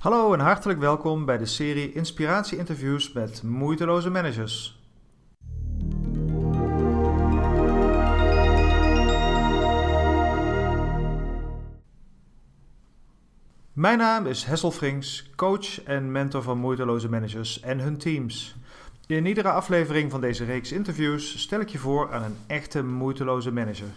Hallo en hartelijk welkom bij de serie Inspiratie-interviews met moeiteloze managers. Mijn naam is Hessel Frings, coach en mentor van moeiteloze managers en hun teams. In iedere aflevering van deze reeks interviews stel ik je voor aan een echte moeiteloze manager.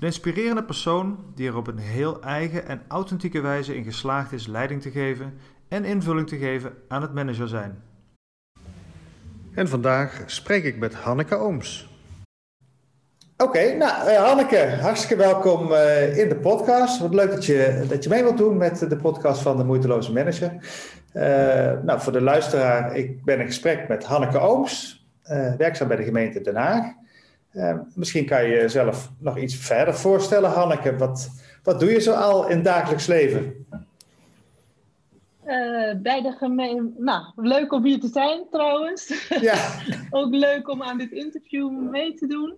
Een inspirerende persoon die er op een heel eigen en authentieke wijze in geslaagd is leiding te geven en invulling te geven aan het manager zijn. En vandaag spreek ik met Hanneke Ooms. Oké, nou uh, Hanneke, hartstikke welkom uh, in de podcast. Wat leuk dat je, dat je mee wilt doen met de podcast van de Moeiteloze Manager. Uh, nou, voor de luisteraar, ik ben in gesprek met Hanneke Ooms, werkzaam bij de gemeente Den Haag. Misschien kan je jezelf nog iets verder voorstellen, Hanneke. Wat, wat doe je zo al in het dagelijks leven? bij de gemeente. Nou, leuk om hier te zijn trouwens. Ja. Ook leuk om aan dit interview mee te doen.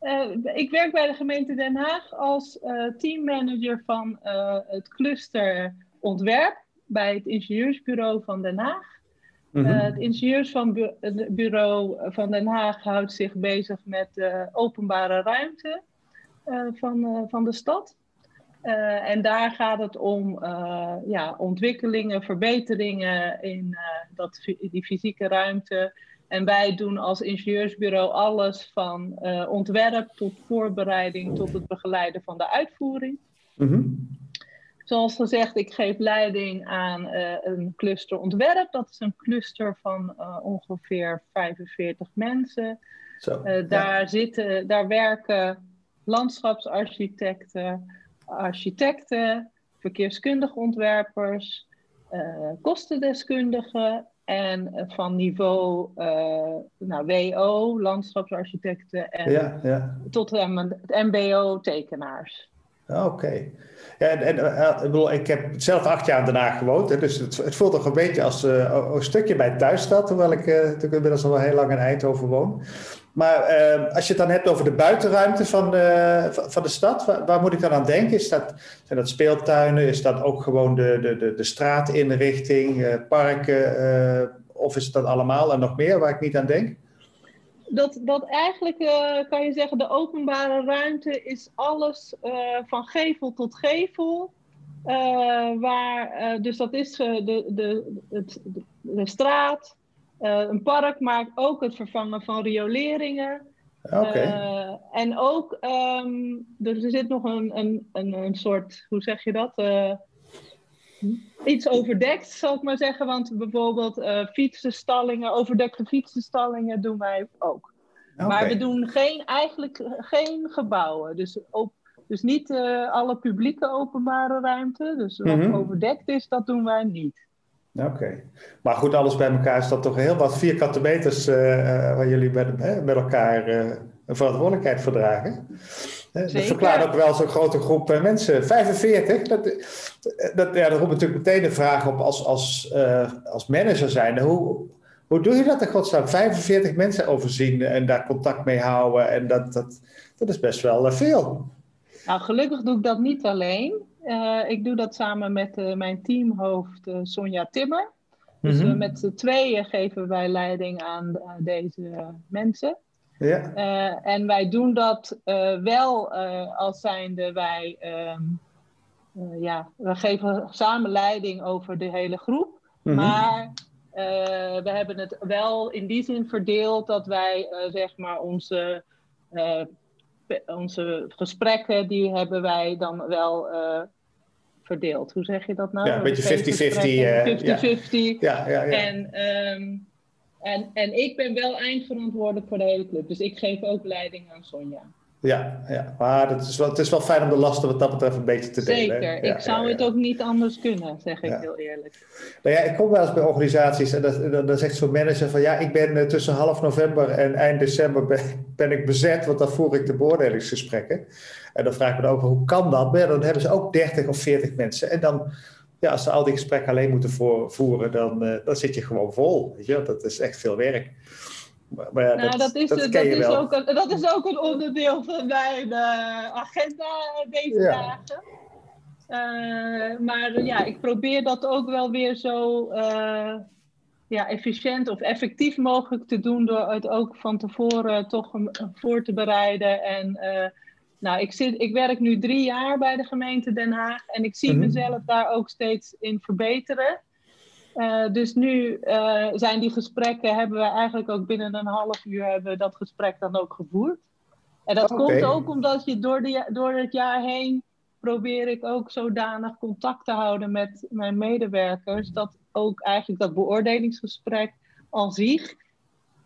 Uh, ik werk bij de gemeente Den Haag als teammanager van het cluster ontwerp bij het ingenieursbureau van Den Haag. Mm -hmm. het ingenieursbureau van Den Haag houdt zich bezig met de openbare ruimte van, van de stad. en daar gaat het om ja, ontwikkelingen, verbeteringen in dat, die fysieke ruimte en wij doen als ingenieursbureau alles van uh, ontwerp tot voorbereiding tot het begeleiden van de uitvoering. Mm -hmm. Zoals gezegd, ik geef leiding aan uh, een cluster ontwerp. Dat is een cluster van uh, ongeveer 45 mensen. Zo, daar, ja. zitten, daar werken landschapsarchitecten, architecten, verkeerskundige ontwerpers, kostendeskundigen en van niveau nou, WO, landschapsarchitecten, en ja, ja. tot het MBO-tekenaars. Oké. Okay. Ja, en, en uh, ik, heb zelf acht jaar daarna gewoond, dus het, het, voelt toch een beetje als uh, een stukje bij thuisstad, terwijl ik natuurlijk inmiddels al heel lang in Eindhoven woon. Maar als je het dan hebt over de buitenruimte van de, van de stad, waar, moet ik dan aan denken? Is dat, zijn dat speeltuinen? Is dat ook gewoon de, de, de, straatinrichting, parken? of is dat allemaal en nog meer waar ik niet aan denk? Dat, dat eigenlijk uh, kan je zeggen, de openbare ruimte is alles uh, van gevel tot gevel. Uh, waar, dus dat is de, de, het, de, de straat, een park, maar ook het vervangen van rioleringen. Okay. en ook, um, er zit nog een, een, een, een soort, hoe zeg je dat? Iets overdekt, zal ik maar zeggen. Want bijvoorbeeld uh, fietsenstallingen, overdekte fietsenstallingen doen wij ook. Okay. Maar we doen geen, eigenlijk geen gebouwen. Dus, op, dus niet uh, alle publieke openbare ruimte. Dus wat mm -hmm. overdekt is, dat doen wij niet. Oké. Okay. Maar goed, alles bij elkaar is dat toch heel wat vierkante meters uh, waar jullie met, met elkaar een verantwoordelijkheid voor dragen. Dat verklaart ook wel zo'n grote groep mensen. 45, dat, dat, ja, dat roept natuurlijk meteen de vraag op als, als, uh, als manager zijn. Hoe, hoe doe je dat in godsnaam? 45 mensen overzien en daar contact mee houden. En dat, dat, dat is best wel veel. Nou, gelukkig doe ik dat niet alleen. Uh, ik doe dat samen met mijn teamhoofd Sonja Timmer. Dus mm -hmm. met z'n tweeën geven wij leiding aan deze mensen. Ja. Uh, en wij doen dat uh, wel uh, als zijnde wij, um, ja, we geven samen leiding over de hele groep. Mm -hmm. Maar we hebben het wel in die zin verdeeld dat wij, zeg maar, onze, onze gesprekken, die hebben wij dan wel verdeeld. Hoe zeg je dat nou? Ja, een beetje 50-50. 50-50. Ja. Ja, ja, ja. En... Um, en, en ik ben wel eindverantwoordelijk voor de hele club. Dus ik geef ook leiding aan Sonja. Ja, ja. maar het is, wel, het is wel fijn om de lasten wat dat betreft een beetje te delen. Zeker. Ja, ik zou ja, ja. het ook niet anders kunnen, zeg ik heel eerlijk. Nou ja, ik kom wel eens bij organisaties en dan, dan zegt zo'n manager van... ja, ik ben tussen half november en eind december ben, ben ik bezet... want dan voer ik de beoordelingsgesprekken. En dan vraag ik me ook, hoe kan dat? Maar dan hebben ze ook 30 of 40 mensen. En dan ja, als ze al die gesprekken alleen moeten voeren, dan, uh, dan zit je gewoon vol. Weet je? Dat is echt veel werk. Maar, maar ja, nou, dat, dat, is, dat, dat is ook een, dat is ook een onderdeel van mijn uh, agenda deze ja. dagen. maar ja, ik probeer dat ook wel weer zo ja, efficiënt of effectief mogelijk te doen door het ook van tevoren toch voor te bereiden. En nou, ik, zit, ik werk nu drie jaar bij de gemeente Den Haag en ik zie mhm. mezelf daar ook steeds in verbeteren. Uh, dus nu uh, zijn die gesprekken, hebben we eigenlijk ook binnen een half uur hebben we dat gesprek dan ook gevoerd. En dat komt ook omdat je door, de, door het jaar heen probeer ik ook zodanig contact te houden met mijn medewerkers, dat ook eigenlijk dat beoordelingsgesprek al zich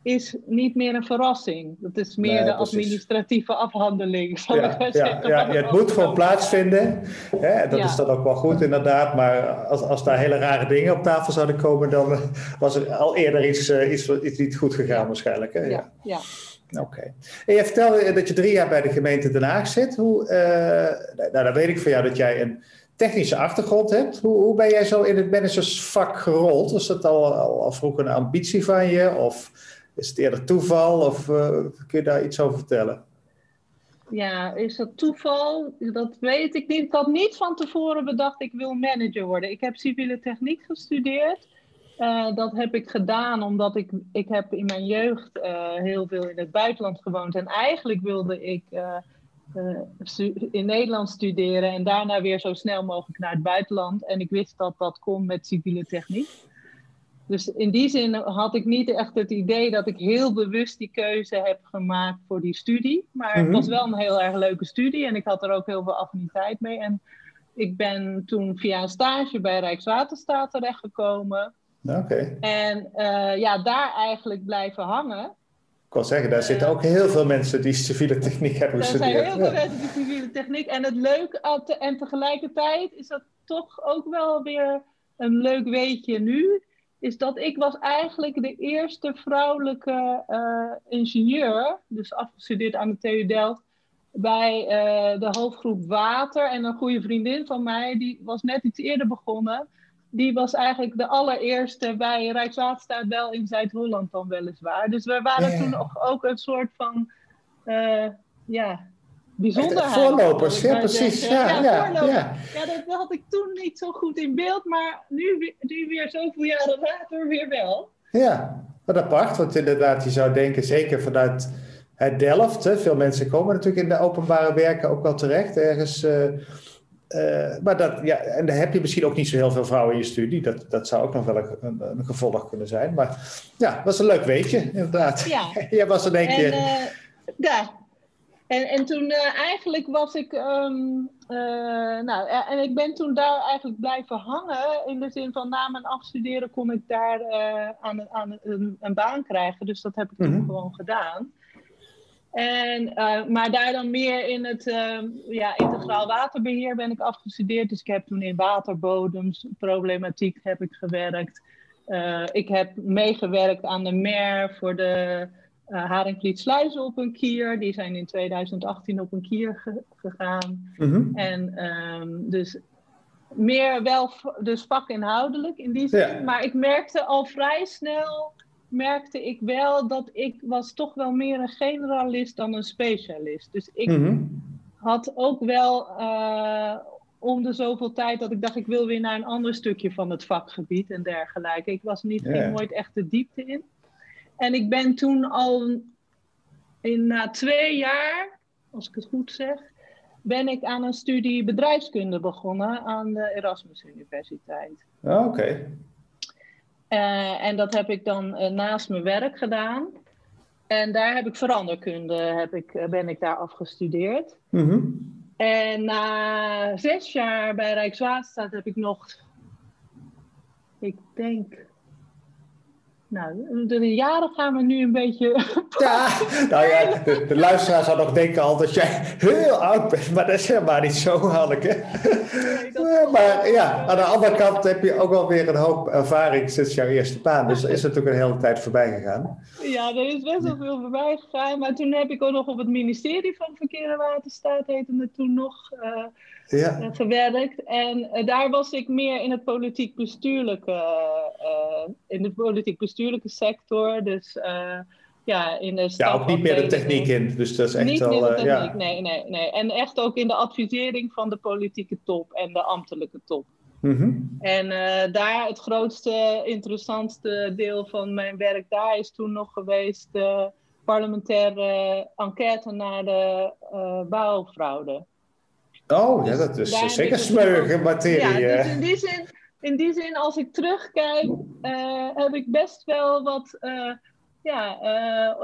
is niet meer een verrassing. Dat is meer de administratieve afhandeling. Zal ja, ik ja, ja, het moet gewoon plaatsvinden. Hè? Dat is dan ook wel goed inderdaad. Maar als, als daar hele rare dingen op tafel zouden komen... dan was er al eerder iets, uh, iets, iets niet goed gegaan waarschijnlijk. Hè? Ja, ja. Oké. En je vertelde dat je drie jaar bij de gemeente Den Haag zit. Hoe, uh, nou, dan weet ik van jou dat jij een technische achtergrond hebt. Hoe, hoe ben jij zo in het managersvak gerold? Was dat al, al, al vroeg een ambitie van je? Of is het eerder toeval of uh, kun je daar iets over vertellen? Ja, is dat toeval? Dat weet ik niet. Ik had niet van tevoren bedacht, ik wil manager worden. Ik heb civiele techniek gestudeerd. Uh, dat heb ik gedaan omdat ik, ik heb in mijn jeugd uh, heel veel in het buitenland gewoond. En eigenlijk wilde ik in Nederland studeren en daarna weer zo snel mogelijk naar het buitenland. En ik wist dat dat kon met civiele techniek. Dus in die zin had ik niet echt het idee dat ik heel bewust die keuze heb gemaakt voor die studie. Maar het mhm. was wel een heel erg leuke studie en ik had er ook heel veel affiniteit mee. En ik ben toen via een stage bij Rijkswaterstaat terechtgekomen. Oké. En uh, ja, daar eigenlijk blijven hangen. Ik wil zeggen, daar zitten ook heel veel mensen die civiele techniek hebben gestudeerd. Er zijn heel veel mensen die civiele techniek. En het leuke, en tegelijkertijd is dat toch ook wel weer een leuk weetje nu is dat ik was eigenlijk de eerste vrouwelijke uh, ingenieur, dus afgestudeerd aan de TU Delft, bij uh, de hoofdgroep Water. En een goede vriendin van mij, die was net iets eerder begonnen. Die was eigenlijk de allereerste bij Rijkswaterstaat wel in Zuid-Holland dan weliswaar. Dus we waren toen nog ook een soort van, uh, ja, bijzonderheid. Voorlopers, ja, precies. Ja, ja, ja, ja, ja. dat had ik toen niet zo goed in beeld, maar nu, nu weer zoveel jaren later weer wel. Ja, wat apart, want inderdaad, je zou denken, zeker vanuit het Delft, hè, veel mensen komen natuurlijk in de openbare werken ook wel terecht, ergens. Uh, uh, maar dat, ja, en dan heb je misschien ook niet zo heel veel vrouwen in je studie. Dat, dat zou ook nog wel een, een, gevolg kunnen zijn. Maar ja, was een leuk weetje, inderdaad. Ja. Jij was er denk je. Uh, ja, en, en toen uh, eigenlijk was ik. Um, uh, nou, en ik ben toen daar eigenlijk blijven hangen. In de zin van na mijn afstuderen kon ik daar uh, aan, aan een, een, baan krijgen. Dus dat heb ik toen mhm. gewoon gedaan. En, maar daar dan meer in het ja, integraal waterbeheer ben ik afgestudeerd. Dus ik heb toen in waterbodemsproblematiek heb ik gewerkt. ik heb meegewerkt aan de MER voor de uh, Haringvliet sluizen op een kier. Die zijn in 2018 op een kier gegaan. Mhm. En ehm, dus meer wel dus vakinhoudelijk in die zin. Maar ik merkte al vrij snel, merkte ik wel dat ik was toch wel meer een generalist dan een specialist. Dus ik mhm. had ook wel uh, om de zoveel tijd dat ik dacht ik wil weer naar een ander stukje van het vakgebied en dergelijke. Ik was niet, yeah. nooit echt de diepte in. En ik ben toen al in, na twee jaar, als ik het goed zeg, ben ik aan een studie bedrijfskunde begonnen aan de Erasmus Universiteit. Ah, oké. Uh, en dat heb ik dan uh, naast mijn werk gedaan. En daar heb ik veranderkunde, heb ik, uh, ben ik daar afgestudeerd. Mm -hmm. En na zes jaar bij Rijkswaterstaat heb ik nog, ik denk nou, de jaren gaan we nu een beetje. Ja, nou ja, de, de luisteraar zou nog denken al dat jij heel oud bent, maar dat is helemaal niet zo, Hanneke. Nee, maar ja, aan de andere kant heb je ook wel weer een hoop ervaring sinds jouw eerste baan. Dus er is natuurlijk een hele tijd voorbij gegaan. Ja, er is best wel veel voorbij gegaan. Maar toen heb ik ook nog op het ministerie van Verkeer en Waterstaat, heette het toen nog. Uh, ja. Eh, gewerkt. En uh, daar was ik meer in het politiek-bestuurlijke, uh, in de politiek-bestuurlijke sector. Dus ja, ja, in de Ja, ook niet meer de techniek in. Dus dat is echt niet al. Meer de techniek, ja. nee, nee, nee. En echt ook in de advisering van de politieke top en de ambtelijke top. Mm En uh, daar het grootste, interessantste deel van mijn werk daar is toen nog geweest de parlementaire enquête naar de uh, bouwfraude. Oh, dus ja, dat is zeker smeuïge materie. Ja, dus in die zin, in die zin als ik terugkijk, uh, heb ik best wel wat, ja,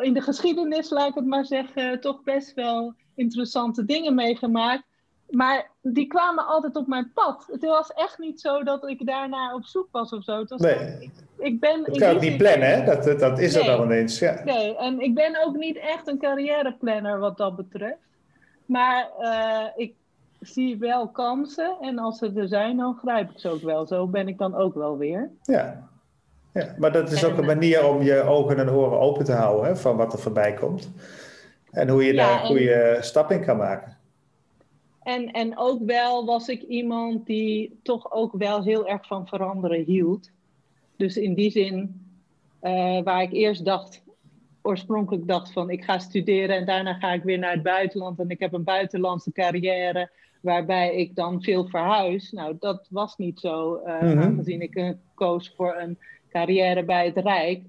in de geschiedenis, laat ik het maar zeggen, toch best wel interessante dingen meegemaakt. Maar die kwamen altijd op mijn pad. Het was echt niet zo dat ik daarna op zoek was of zo. Was nee. ik, ik ben dat kan ook niet plannen, hè? Dat, dat is nee. er dan ineens. Ja. Nee, en ik ben ook niet echt een carrièreplanner wat dat betreft. Maar uh, ik zie wel kansen en als ze er zijn, dan grijp ik ze ook wel. Zo ben ik dan ook wel weer. Ja, ja maar dat is en, ook een manier om je ogen en oren open te houden hè, van wat er voorbij komt. En hoe je ja, daar een goede en... stap in kan maken. En, en ook wel was ik iemand die toch ook wel heel erg van veranderen hield. Dus in die zin, uh, waar ik eerst dacht, oorspronkelijk dacht van ik ga studeren en daarna ga ik weer naar het buitenland en ik heb een buitenlandse carrière waarbij ik dan veel verhuis. Nou, dat was niet zo, uh, aangezien ik uh, koos voor een carrière bij het Rijk.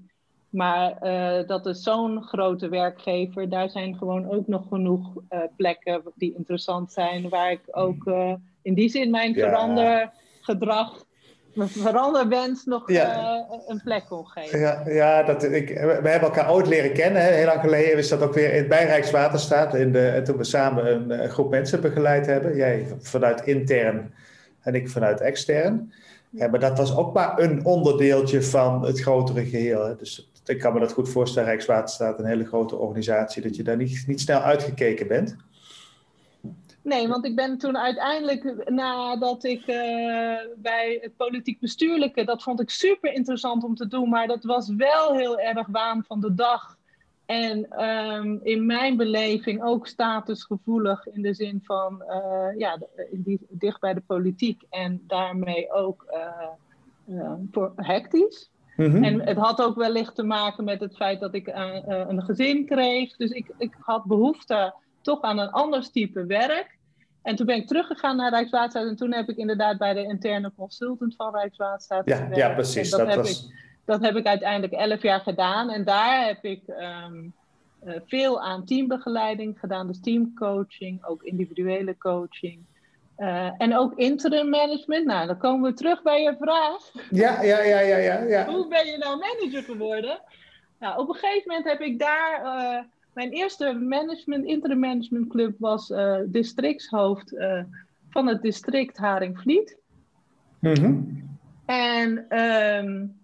Maar uh, dat is zo'n grote werkgever. Daar zijn gewoon ook nog genoeg uh, plekken die interessant zijn. Waar ik ook uh, in die zin mijn ja. verandergedrag, mijn veranderwens nog ja. een plek kon geven. Ja, ja dat, ik, we hebben elkaar ooit leren kennen. Hè. Heel lang geleden is dat ook weer in, bij Rijkswaterstaat. In de, toen we samen een, een groep mensen begeleid hebben. Jij vanuit intern en ik vanuit extern. Ja, maar dat was ook maar een onderdeeltje van het grotere geheel. Hè. Dus ik kan me dat goed voorstellen, Rijkswaterstaat, een hele grote organisatie, dat je daar niet, niet snel uitgekeken bent. Nee, want ik ben toen uiteindelijk, nadat ik uh, bij het politiek bestuurlijke, dat vond ik super interessant om te doen, maar dat was wel heel erg waan van de dag. En um, in mijn beleving ook statusgevoelig in de zin van, uh, ja, die, dicht bij de politiek en daarmee ook uh, voor hectisch. Mm-hmm. En het had ook wellicht te maken met het feit dat ik een gezin kreeg. Dus ik, ik had behoefte toch aan een ander type werk. En toen ben ik teruggegaan naar Rijkswaterstaat. En toen heb ik inderdaad bij de interne consultant van Rijkswaterstaat ja, gewerkt. Ja, precies. Dat, dat, heb was... ik, dat heb ik uiteindelijk elf jaar gedaan. En daar heb ik um, uh, veel aan teambegeleiding gedaan. Dus teamcoaching, ook individuele coaching. Uh, en ook interim management. Nou, dan komen we terug bij je vraag. Ja, ja, ja, ja, ja. ja. Hoe ben je nou manager geworden? Nou, op een gegeven moment heb ik daar. Uh, mijn eerste management, interim management club was uh, districtshoofd van het district Haringvliet. Mm-hmm. En um,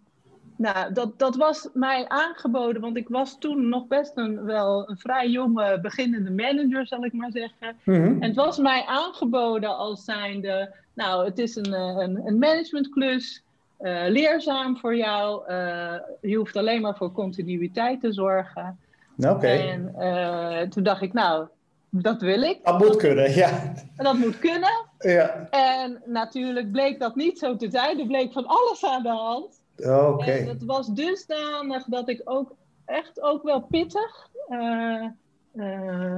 nou, dat, dat was mij aangeboden, want ik was toen nog best een, wel een vrij jonge beginnende manager, zal ik maar zeggen. Mm-hmm. En het was mij aangeboden als zijnde, nou, het is een, een, een managementklus, uh, leerzaam voor jou. Uh, je hoeft alleen maar voor continuïteit te zorgen. Oké. Okay. En uh, toen dacht ik, nou, dat wil ik. Dat moet kunnen, ja. Dat moet kunnen. Ja. En natuurlijk bleek dat niet zo te zijn. Er bleek van alles aan de hand. Oké. Okay. En het was dusdanig dat ik ook echt ook wel pittig. Uh, uh,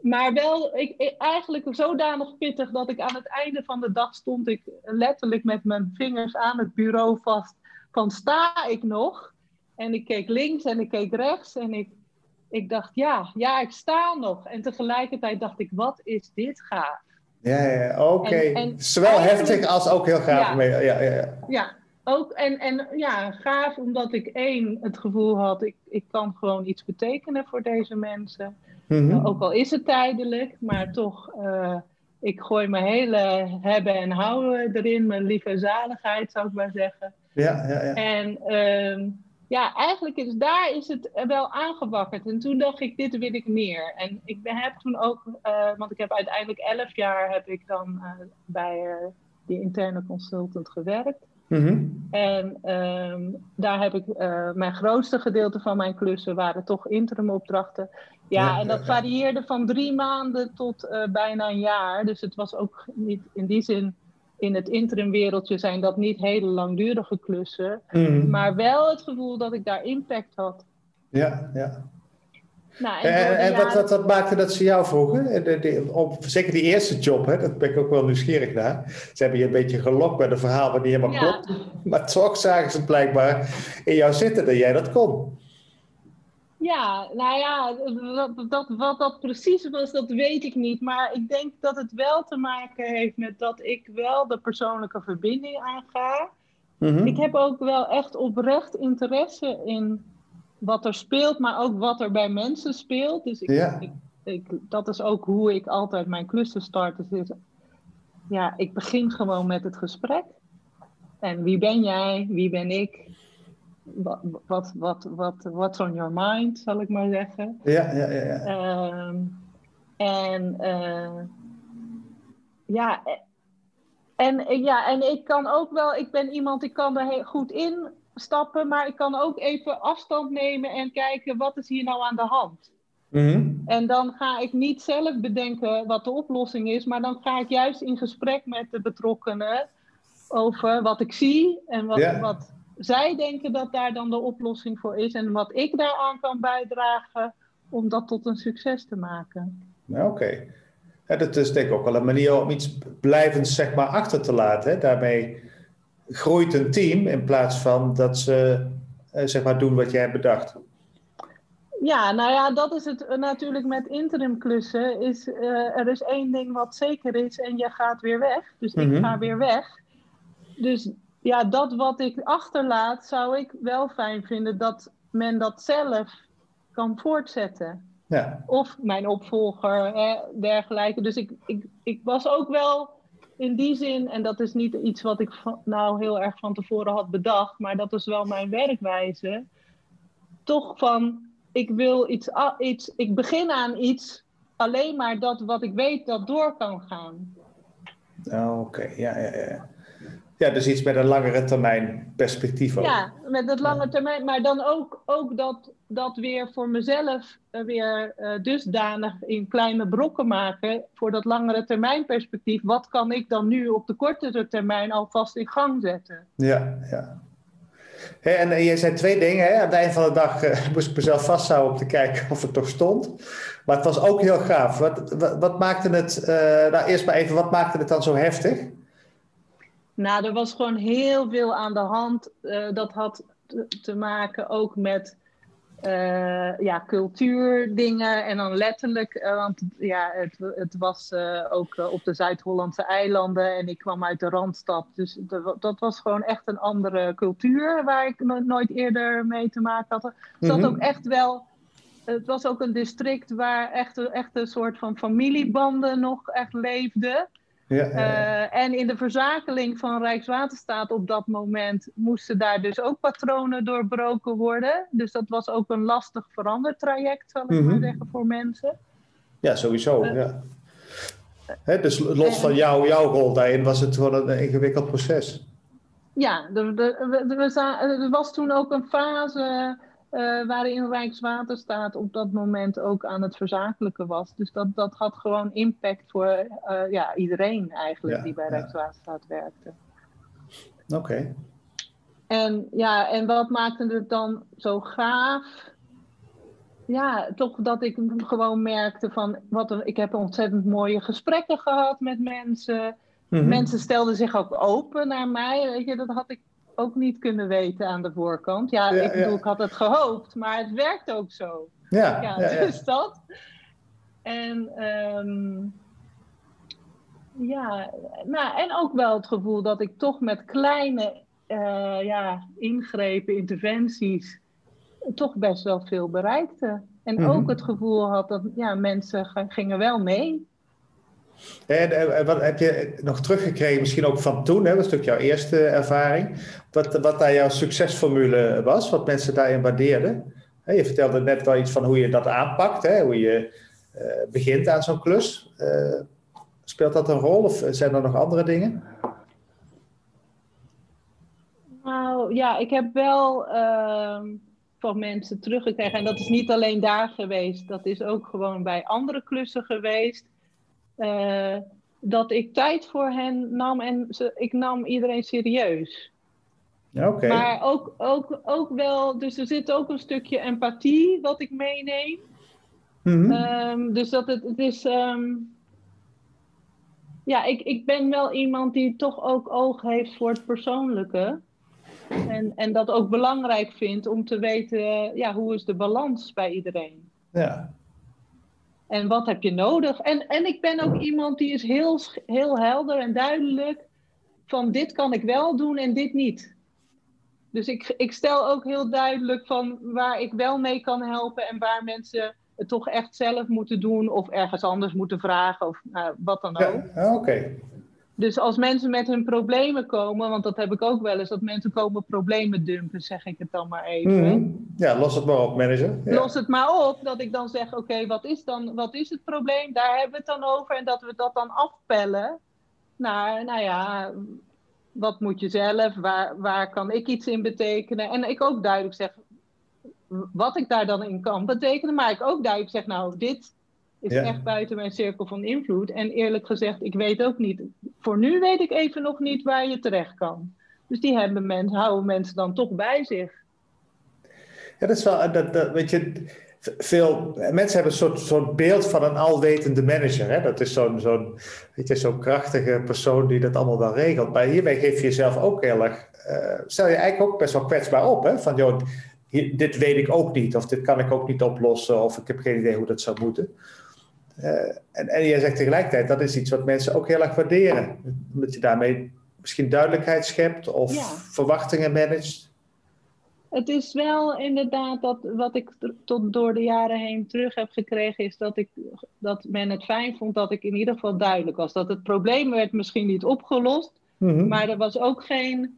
maar wel ik, ik, eigenlijk zodanig pittig dat ik aan het einde van de dag stond ik letterlijk met mijn vingers aan het bureau vast. Van sta ik nog? En ik keek links en ik keek rechts en ik, ik dacht ja, ja, ik sta nog. En tegelijkertijd dacht ik, wat is dit gaaf? Ja, ja oké. Okay. Zowel heftig als ook heel gaaf. Ja, mee. ja, ja, ja. ja ook, en, en ja, gaaf omdat ik één het gevoel had, ik, ik kan gewoon iets betekenen voor deze mensen. Mm-hmm. Ook al is het tijdelijk, maar toch, uh, ik gooi mijn hele hebben en houden erin, mijn lieve zaligheid zou ik maar zeggen. Ja, ja, ja. En uh, ja, eigenlijk is daar is het wel aangewakkerd. En toen dacht ik, dit wil ik meer. En ik heb toen ook, uh, want ik heb uiteindelijk elf jaar heb ik dan bij die interne consultant gewerkt. Mm-hmm. En um, daar heb ik uh, mijn grootste gedeelte van mijn klussen waren toch interim opdrachten. Ja, ja en dat ja, ja. varieerde van drie maanden tot uh, bijna een jaar. Dus het was ook niet in die zin in het interim wereldje zijn dat niet hele langdurige klussen. Mm-hmm. Maar wel het gevoel dat ik daar impact had. Ja, ja. Nou, en, en wat, wat, wat, maakte dat ze jou vroegen? De, de, op, zeker die eerste job, hè, dat ben ik ook wel nieuwsgierig naar. Ze hebben je een beetje gelokt met een verhaal wat niet helemaal klopt. Maar toch zagen ze blijkbaar in jou zitten dat jij dat kon. Ja, nou ja, wat dat, wat dat precies was, dat weet ik niet. Maar ik denk dat het wel te maken heeft met dat ik wel de persoonlijke verbinding aanga. Mm Ik heb ook wel echt oprecht interesse in wat er speelt, maar ook wat er bij mensen speelt. Dus ik, ja. ik, dat is ook hoe ik altijd mijn klussen start. Dus ja, ik begin gewoon met het gesprek. En wie ben jij? Wie ben ik? Wat, wat, wat, what's on your mind, zal ik maar zeggen. Ja, ja, ja. ja. Ehm, en uh, ja, en, ja, en ik kan ook wel, ik ben iemand, ik kan er goed in stappen, maar ik kan ook even afstand nemen en kijken wat is hier nou aan de hand. Mm En dan ga ik niet zelf bedenken wat de oplossing is, maar dan ga ik juist in gesprek met de betrokkenen over wat ik zie en wat, wat zij denken dat daar dan de oplossing voor is en wat ik daaraan kan bijdragen om dat tot een succes te maken. Oké. Okay. dat is denk ik ook wel een manier om iets blijvends zeg maar, achter te laten. Hè? Daarmee groeit een team in plaats van dat ze eh, zeg maar doen wat jij hebt bedacht. Ja, nou ja, dat is het natuurlijk met interim klussen. Is, uh, er is één ding wat zeker is en je gaat weer weg. Dus ik mhm. ga weer weg. Dus ja, dat wat ik achterlaat, zou ik wel fijn vinden dat men dat zelf kan voortzetten. Ja. Of mijn opvolger, hè, dergelijke. Dus ik, ik, ik was ook wel in die zin, en dat is niet iets wat ik nou heel erg van tevoren had bedacht, maar dat is wel mijn werkwijze. Toch van, ik wil iets, iets ik begin aan iets, alleen maar dat wat ik weet dat door kan gaan. Oh, oké, ja, ja, ja. Ja, dus iets met een langere termijn perspectief ook. Ja, met dat lange termijn, maar dan ook, ook dat, dat weer voor mezelf uh, weer uh, dusdanig in kleine brokken maken voor dat langere termijn perspectief. Wat kan ik dan nu op de kortere termijn alvast in gang zetten? Ja, ja. en, je zei twee dingen. Hè? Aan het eind van de dag uh, moest ik mezelf vasthouden om te kijken of het toch stond. Maar het was ook heel gaaf. Wat, wat, wat maakte het, nou eerst maar even, wat maakte het dan zo heftig? Nou, er was gewoon heel veel aan de hand. Uh, dat had te, maken ook met uh, ja, cultuurdingen. En dan letterlijk, uh, want ja, het, het was ook op de Zuid-Hollandse eilanden. En ik kwam uit de Randstad. Dus dat was gewoon echt een andere cultuur waar ik nooit eerder mee te maken had. Het zat mhm. ook echt wel. Het was ook een district waar echt, echt een soort van familiebanden nog echt leefden. Ja, eh, en in de verzakeling van Rijkswaterstaat op dat moment moesten daar dus ook patronen doorbroken worden. Dus dat was ook een lastig verandertraject, zal ik maar mhm. zeggen, voor mensen. Ja, sowieso. Uh, ja. Dus los van jou, jouw rol daarin was het gewoon een ingewikkeld proces. Ja, er was toen ook een fase uh, waarin Rijkswaterstaat op dat moment ook aan het verzakelijken was. Dus dat, dat had gewoon impact voor uh, ja, iedereen eigenlijk die bij Rijkswaterstaat werkte. Oké. En ja, en wat maakte het dan zo gaaf? Ja, toch dat ik gewoon merkte van, wat ik heb ontzettend mooie gesprekken gehad met mensen. Mhm. Mensen stelden zich ook open naar mij. Weet je, dat had ik ook niet kunnen weten aan de voorkant. Ja, ik bedoel, ik had het gehoopt, maar het werkt ook zo. Ja, ja, dus dat. En um, ja, nou, en ook wel het gevoel dat ik toch met kleine uh, ja, ingrepen, interventies, toch best wel veel bereikte. En mhm. ook het gevoel had dat ja, mensen gingen wel mee. En, wat heb je nog teruggekregen, misschien ook van toen, hè? dat is natuurlijk jouw eerste ervaring, wat, wat daar jouw succesformule was, wat mensen daarin waardeerden? Je vertelde net wel iets van hoe je dat aanpakt, hè? hoe je uh, begint aan zo'n klus. Uh, speelt dat een rol of zijn er nog andere dingen? Nou ja, ik heb wel uh, van mensen teruggekregen, en dat is niet alleen daar geweest, dat is ook gewoon bij andere klussen geweest uh, dat ik tijd voor hen nam en ze, ik nam iedereen serieus. Oké. Maar ook, ook, ook wel, dus er zit ook een stukje empathie wat ik meeneem. Ehm, dus dat het, het is. Ehm, ja, ik, ik ben wel iemand die toch ook oog heeft voor het persoonlijke. En, en dat ook belangrijk vindt om te weten, ja, hoe is de balans bij iedereen? Ja. En wat heb je nodig? En, en ik ben ook iemand die is heel, heel helder en duidelijk van dit kan ik wel doen en dit niet. Dus ik, ik stel ook heel duidelijk van waar ik wel mee kan helpen en waar mensen het toch echt zelf moeten doen of ergens anders moeten vragen of nou, wat dan ook. Ja, oké. Dus als mensen met hun problemen komen, want dat heb ik ook wel eens, dat mensen komen problemen dumpen, zeg ik het dan maar even. Mhm. Ja, los het maar op, manager. Ja. Los het maar op, dat ik dan zeg, oké, wat is dan, wat is het probleem? Daar hebben we het dan over en dat we dat dan afpellen naar, nou ja, wat moet je zelf, waar, waar kan ik iets in betekenen? En ik ook duidelijk zeg wat ik daar dan in kan betekenen, maar ik ook duidelijk zeg, nou, dit is echt buiten mijn cirkel van invloed. En eerlijk gezegd, ik weet ook niet, voor nu weet ik even nog niet waar je terecht kan. Dus die hebben mensen, houden mensen dan toch bij zich. Ja, dat is wel, dat, dat, weet je, veel mensen hebben een soort, soort beeld van een alwetende manager. Hè? Dat is zo'n zo'n zo'n krachtige persoon die dat allemaal wel regelt. Maar hierbij geef je jezelf ook heel erg. Uh, stel je eigenlijk ook best wel kwetsbaar op. Hè? Van joh, dit weet ik ook niet, of dit kan ik ook niet oplossen, of ik heb geen idee hoe dat zou moeten. Uh, en, en jij zegt tegelijkertijd, dat is iets wat mensen ook heel erg waarderen. Omdat je daarmee misschien duidelijkheid schept of verwachtingen managt. Het is wel inderdaad dat wat ik tot door de jaren heen terug heb gekregen, is dat, ik, dat men het fijn vond dat ik in ieder geval duidelijk was. Dat het probleem werd misschien niet opgelost, mm maar er was ook geen,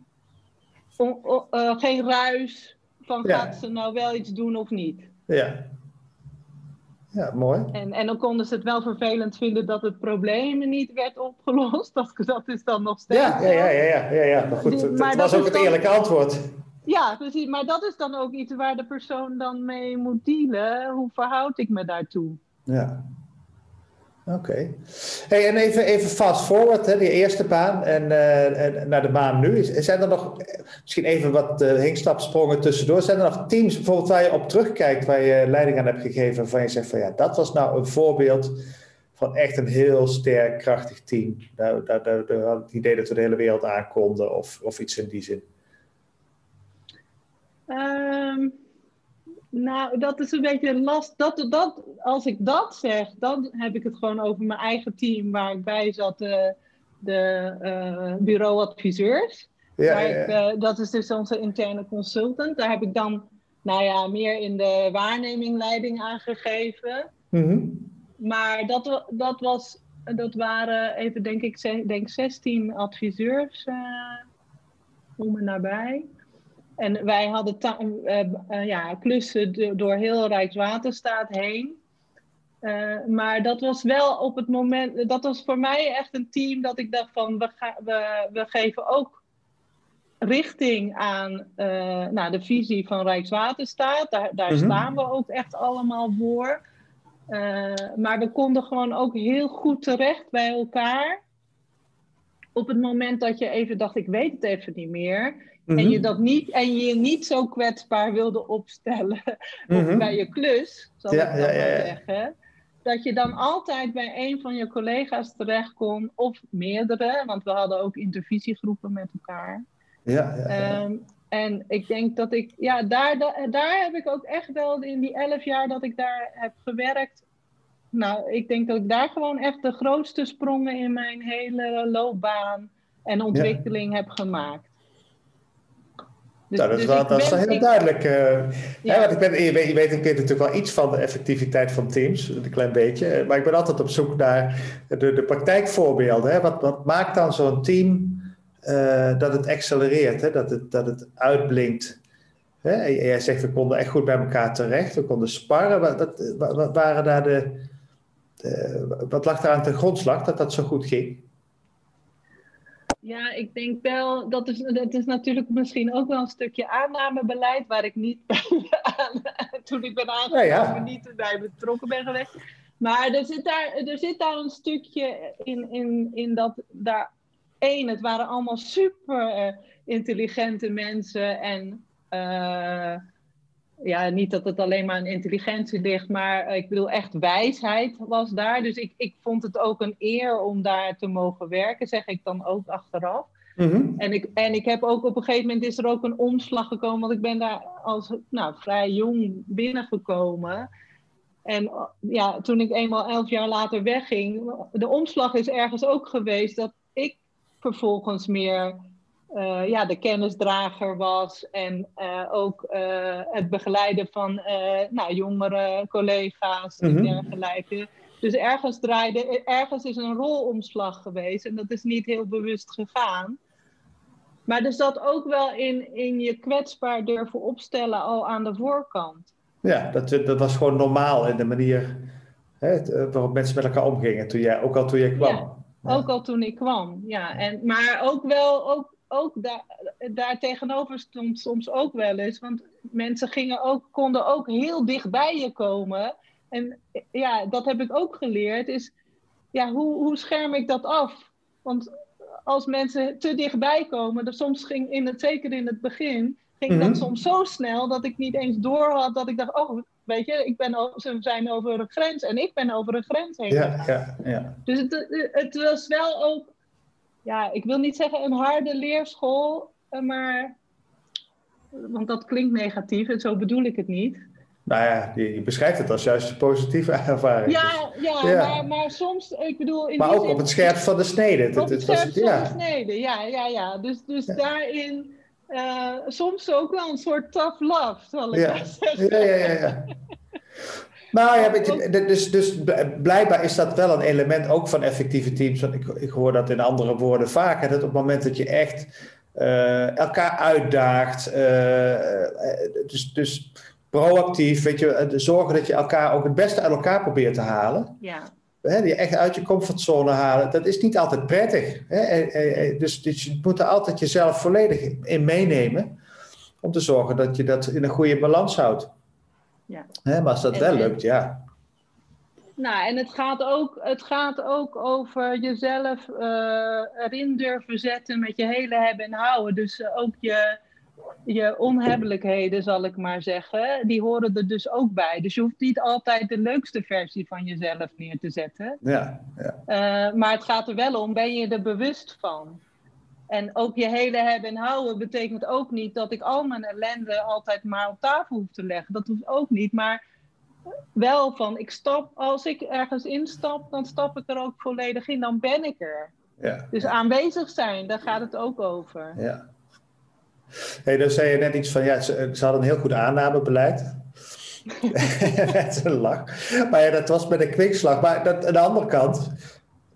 uh, geen ruis van gaat ze nou wel iets doen of niet. Ja. Ja, mooi. En, en dan konden ze het wel vervelend vinden dat het probleem niet werd opgelost. Dat, dat is dan nog steeds. Ja, ja, ja, ja, ja, ja. maar goed, het, maar was ook het eerlijke antwoord. Ja, precies. Maar dat is dan ook iets waar de persoon dan mee moet dealen. Hoe verhoud ik me daartoe? Ja. Oké. Hey, en even, even fast forward, hè, die eerste baan en, uh, en naar de baan nu. Zijn er nog, misschien even wat uh, hinkstapsprongen tussendoor, zijn er nog teams bijvoorbeeld waar je op terugkijkt, waar je leiding aan hebt gegeven, waarvan je zegt van ja, dat was nou een voorbeeld van echt een heel sterk, krachtig team. Daar, daar, daar, het idee dat we de hele wereld aankonden of, of iets in die zin. Um, nou, dat is een beetje last. Dat, dat, als ik dat zeg, dan heb ik het gewoon over mijn eigen team waar ik bij zat, de, de uh, bureauadviseurs. Ja, ja, Ik, uh, dat is dus onze interne consultant. Daar heb ik dan, nou ja, meer in de waarneming leiding aangegeven. Mm -hmm. Maar dat, dat, was, dat waren even, denk ik, denk 16 adviseurs uh, om en nabij. En wij hadden uh, uh, ja, klussen door heel Rijkswaterstaat heen. Uh, maar dat was wel op het moment, dat was voor mij echt een team dat ik dacht van we, ga, we, we geven ook richting aan nou, de visie van Rijkswaterstaat. Daar, daar -hmm. staan we ook echt allemaal voor. maar we konden gewoon ook heel goed terecht bij elkaar. Op het moment dat je even dacht, ik weet het even niet meer en, je mhm. dat niet, en je niet zo kwetsbaar wilde opstellen mm bij je klus, zal ik ja, ja, zeggen. Dat je dan altijd bij een van je collega's terecht kon, of meerdere, want we hadden ook intervisiegroepen met elkaar. Ja, ja, um, en ik denk dat ik, ja, daar, daar, daar heb ik ook echt wel in die elf jaar dat ik daar heb gewerkt. Nou, ik denk dat ik daar gewoon echt de grootste sprongen in mijn hele loopbaan en ontwikkeling heb gemaakt. Dus, nou, dat, is dus wel, dat is wel heel duidelijk. Uh, ja. want ik ben, je, weet, je weet, ik weet natuurlijk wel iets van de effectiviteit van teams, een klein beetje. Maar ik ben altijd op zoek naar de, de praktijkvoorbeelden. Hè. Wat, wat maakt dan zo'n team uh, dat het accelereert, hè? Dat, het, dat het uitblinkt? Hè? En jij zegt, we konden echt goed bij elkaar terecht, we konden sparren. Wat, wat, wat waren daar de, de, wat lag daar aan de grondslag dat dat zo goed ging? Ja, ik denk wel, dat is, dat is natuurlijk misschien ook wel een stukje aannamebeleid, waar ik niet aan, toen ik ben aangekomen ja, ja. niet bij betrokken ben geweest. Maar er zit daar, er zit daar een stukje in, in, in dat daar één, het waren allemaal super uh, intelligente mensen en uh, ja, niet dat het alleen maar aan intelligentie ligt, maar ik bedoel, echt wijsheid was daar. Dus ik, ik vond het ook een eer om daar te mogen werken, zeg ik dan ook achteraf. Mhm. en, ik, en ik heb ook op een gegeven moment is er ook een omslag gekomen, want ik ben daar als nou, vrij jong binnengekomen. En ja, toen ik eenmaal elf jaar later wegging, de omslag is ergens ook geweest dat ik vervolgens meer uh, ja, de kennisdrager was en uh, ook uh, het begeleiden van nou, jongere collega's en mhm. dergelijke. Dus ergens draaide, ergens is een rolomslag geweest en dat is niet heel bewust gegaan. Maar er zat ook wel in, in je kwetsbaar durven opstellen al aan de voorkant. Ja, dat, dat was gewoon normaal in de manier hè, waarop mensen met elkaar omgingen, toen jij, ook al toen jij kwam. Ja, ook al toen ik kwam, ja. En, maar ook wel, ook, ook daar, daar tegenover stond soms ook wel eens, want mensen gingen ook, konden ook heel dicht bij je komen. En ja, dat heb ik ook geleerd, is ja, hoe, hoe scherm ik dat af? Want als mensen te dichtbij komen, dat soms ging in het, zeker in het begin, ging dat mhm. soms zo snel dat ik niet eens door had dat ik dacht, oh, weet je, ik ben, ze zijn over een grens en ik ben over een grens heen. Ja, ja, ja. Dus het, het was wel ook, ja, ik wil niet zeggen een harde leerschool, eh, maar, want dat klinkt negatief en zo bedoel ik het niet. Nou ja, je, beschrijft het als juist een positieve ervaring. Ja, ja, ja. Maar, maar, soms, ik bedoel... In maar ook op het scherpst van de snede. Op het, scherpst van de snede, ja, ja, ja. Dus, dus daarin uh, soms ook wel een soort tough love, zal ik ja. zeggen. Ja, ja, ja. nou ja, weet je, dus, dus blijkbaar is dat wel een element ook van effectieve teams. Want ik, ik hoor dat in andere woorden vaker. Dat op het moment dat je echt uh, elkaar uitdaagt, uh, dus, dus proactief, weet je, zorgen dat je elkaar ook het beste uit elkaar probeert te halen. Ja. Hè, die echt uit je comfortzone halen, dat is niet altijd prettig. Hè? Dus, dus je moet er altijd jezelf volledig in meenemen om te zorgen dat je dat in een goede balans houdt. Ja. Hè, maar als dat wel lukt, ja. Nou, en het gaat ook, het gaat ook over jezelf uh, erin durven zetten met je hele hebben en houden. Dus uh, ook je, je onhebbelijkheden, zal ik maar zeggen, die horen er dus ook bij. Dus je hoeft niet altijd de leukste versie van jezelf neer te zetten. Ja, ja. Uh, maar het gaat er wel om, ben je er bewust van? En ook je hele hebben en houden betekent ook niet dat ik al mijn ellende altijd maar op tafel hoef te leggen. Dat hoeft ook niet, maar wel van, ik stap, als ik ergens instap, dan stap ik er ook volledig in, dan ben ik er. Ja, dus aanwezig zijn, daar gaat het ook over. Ja, Hey, dan zei je net iets van, ja, ze, ze hadden een heel goed aannamebeleid. Met een lach. Maar ja, dat was met een kwinkslag. Maar dat, aan de andere kant,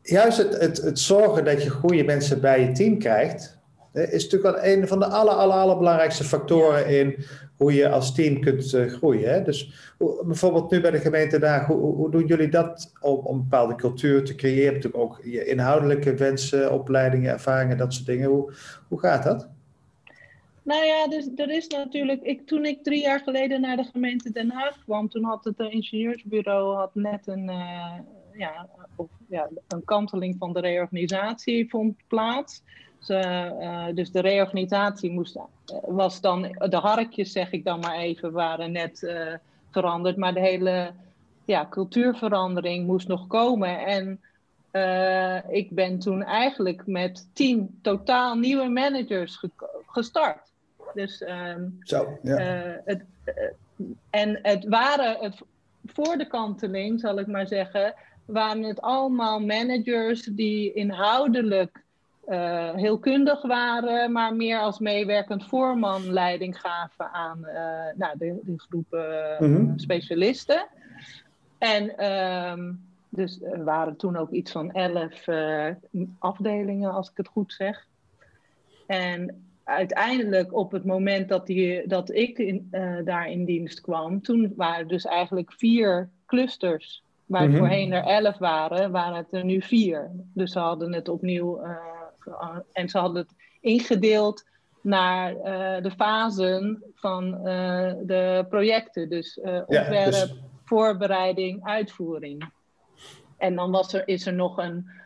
juist het, het, het zorgen dat je goede mensen bij je team krijgt, is natuurlijk wel een van de aller, aller, allerbelangrijkste factoren in hoe je als team kunt uh, groeien. Hè? Dus hoe, bijvoorbeeld nu bij de gemeente daar, hoe, hoe doen jullie dat om, om, een bepaalde cultuur te creëren? Natuurlijk ook je inhoudelijke wensen, opleidingen, ervaringen, dat soort dingen. Hoe, hoe gaat dat? Nou ja, dus er is natuurlijk. Ik, toen ik drie jaar geleden naar de gemeente Den Haag kwam, toen had het ingenieursbureau had net een, uh, ja, of, ja, een kanteling van de reorganisatie vond plaats. Dus, uh, dus de reorganisatie moest, was dan, de harkjes zeg ik dan maar even, waren net veranderd. Maar de hele ja, cultuurverandering moest nog komen. En ik ben toen eigenlijk met tien totaal nieuwe managers gestart. Dus, um, Zo, ja. Uh, het, uh, en het waren, het, voor de kanteling zal ik maar zeggen, waren het allemaal managers die inhoudelijk uh, heel kundig waren, maar meer als meewerkend voorman leiding gaven aan nou, de, de groep mm -hmm. specialisten. En um, dus er waren toen ook iets van elf afdelingen, als ik het goed zeg. En uiteindelijk op het moment dat, die, dat ik in, uh, daar in dienst kwam, toen waren er dus eigenlijk vier clusters. Waar mm -hmm. voorheen er elf waren, waren het er nu vier. Dus ze hadden het opnieuw uh, en ze hadden het ingedeeld naar uh, de fasen van de projecten. Dus ontwerp, ja, dus... voorbereiding, uitvoering. En dan was er, is er nog een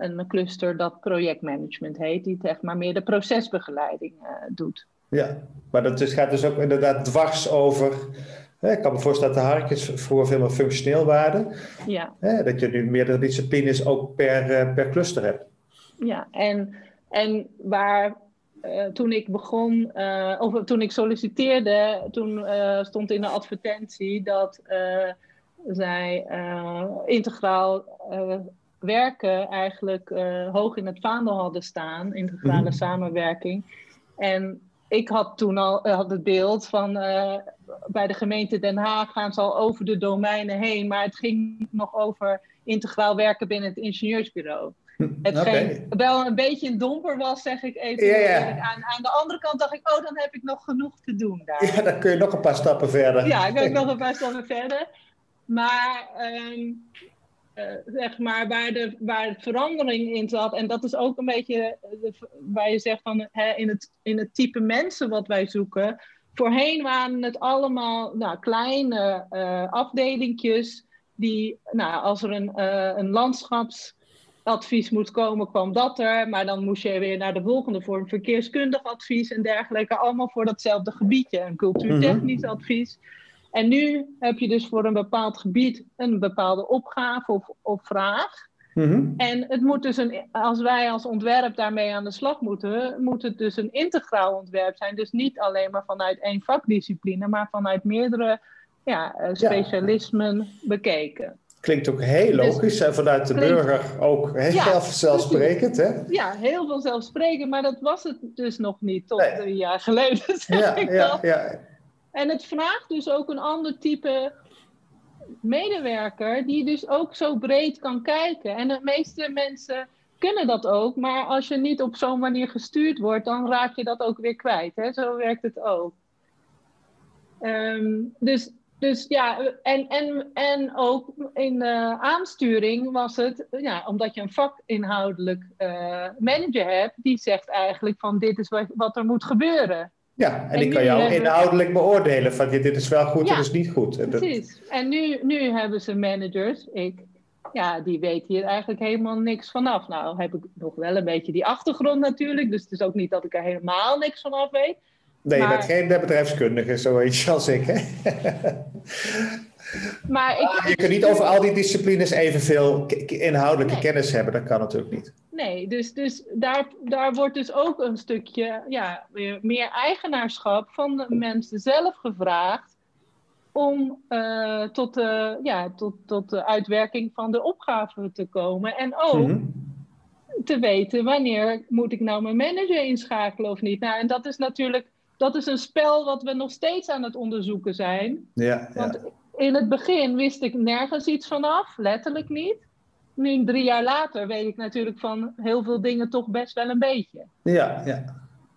een cluster dat projectmanagement heet, die echt maar meer de procesbegeleiding doet. Ja, maar dat gaat dus ook inderdaad dwars over. Ik kan me voorstellen dat de harkjes vroeger veel meer functioneel waren. Ja. Dat je nu meerdere disciplines ook per, eh, per cluster hebt. Ja, en, en waar uh, toen ik begon, uh, of toen ik solliciteerde, toen uh, stond in de advertentie dat zij integraal werken eigenlijk hoog in het vaandel hadden staan, integrale mm -hmm. samenwerking. En ik had toen al had het beeld van bij de gemeente Den Haag gaan ze al over de domeinen heen, maar het ging nog over integraal werken binnen het ingenieursbureau. Hetgeen wel een beetje een domper was, zeg ik even. Aan, aan de andere kant dacht ik, oh, dan heb ik nog genoeg te doen daar. Ja, dan kun je nog een paar stappen verder. Ja, dan kun ik nog een paar stappen verder. Maar, um, uh, zeg maar, waar de, waar de verandering in zat, en dat is ook een beetje de, waar je zegt van hè, in, het, in het type mensen wat wij zoeken. Voorheen waren het allemaal nou, kleine uh, afdelingjes die, nou, als er een, uh, een landschaps advies moet komen, kwam dat er. Maar dan moest je weer naar de volgende vorm, verkeerskundig advies en dergelijke. Allemaal voor datzelfde gebiedje, een cultuurtechnisch mm -hmm. advies. En nu heb je dus voor een bepaald gebied een bepaalde opgave of, of vraag. Mm -hmm. En het moet dus een, als wij als ontwerp daarmee aan de slag moeten, moet het dus een integraal ontwerp zijn. Dus niet alleen maar vanuit één vakdiscipline, maar vanuit meerdere ja, specialismen ja. bekeken. Klinkt ook heel logisch en vanuit de klinkt, burger ook heel ja, vanzelfsprekend. Hè? Ja, heel vanzelfsprekend, maar dat was het dus nog niet tot nee. drie jaar geleden. Ja, ja, ja. En het vraagt dus ook een ander type medewerker die dus ook zo breed kan kijken. En de meeste mensen kunnen dat ook, maar als je niet op zo'n manier gestuurd wordt, dan raak je dat ook weer kwijt. Hè? Zo werkt het ook. Um, dus dus ja, en, en, en ook in de aansturing was het, ja, omdat je een vakinhoudelijk uh, manager hebt, die zegt eigenlijk van dit is wat er moet gebeuren. Ja, en, en die kan jou hebben... inhoudelijk beoordelen van dit is wel goed, ja, dit is niet goed. En precies. Dat... En nu, nu hebben ze managers, ik, ja, die weten hier eigenlijk helemaal niks vanaf. Nou heb ik nog wel een beetje die achtergrond natuurlijk, dus het is ook niet dat ik er helemaal niks vanaf weet. Nee, je maar, bent geen bedrijfskundige, zoiets als ik. Hè? Maar ik, je kunt niet over al die disciplines evenveel inhoudelijke nee. kennis hebben. Dat kan natuurlijk niet. Nee, dus, dus daar, daar wordt dus ook een stukje ja, meer eigenaarschap van de mensen zelf gevraagd. Om uh, tot, de, ja, tot, tot de uitwerking van de opgave te komen. En ook mm -hmm. te weten wanneer moet ik nou mijn manager inschakelen of niet. Nou, en dat is natuurlijk dat is een spel wat we nog steeds aan het onderzoeken zijn. Ja, Want in het begin wist ik nergens iets vanaf, letterlijk niet. Nu, drie jaar later, weet ik natuurlijk van heel veel dingen toch best wel een beetje. Ja, ja.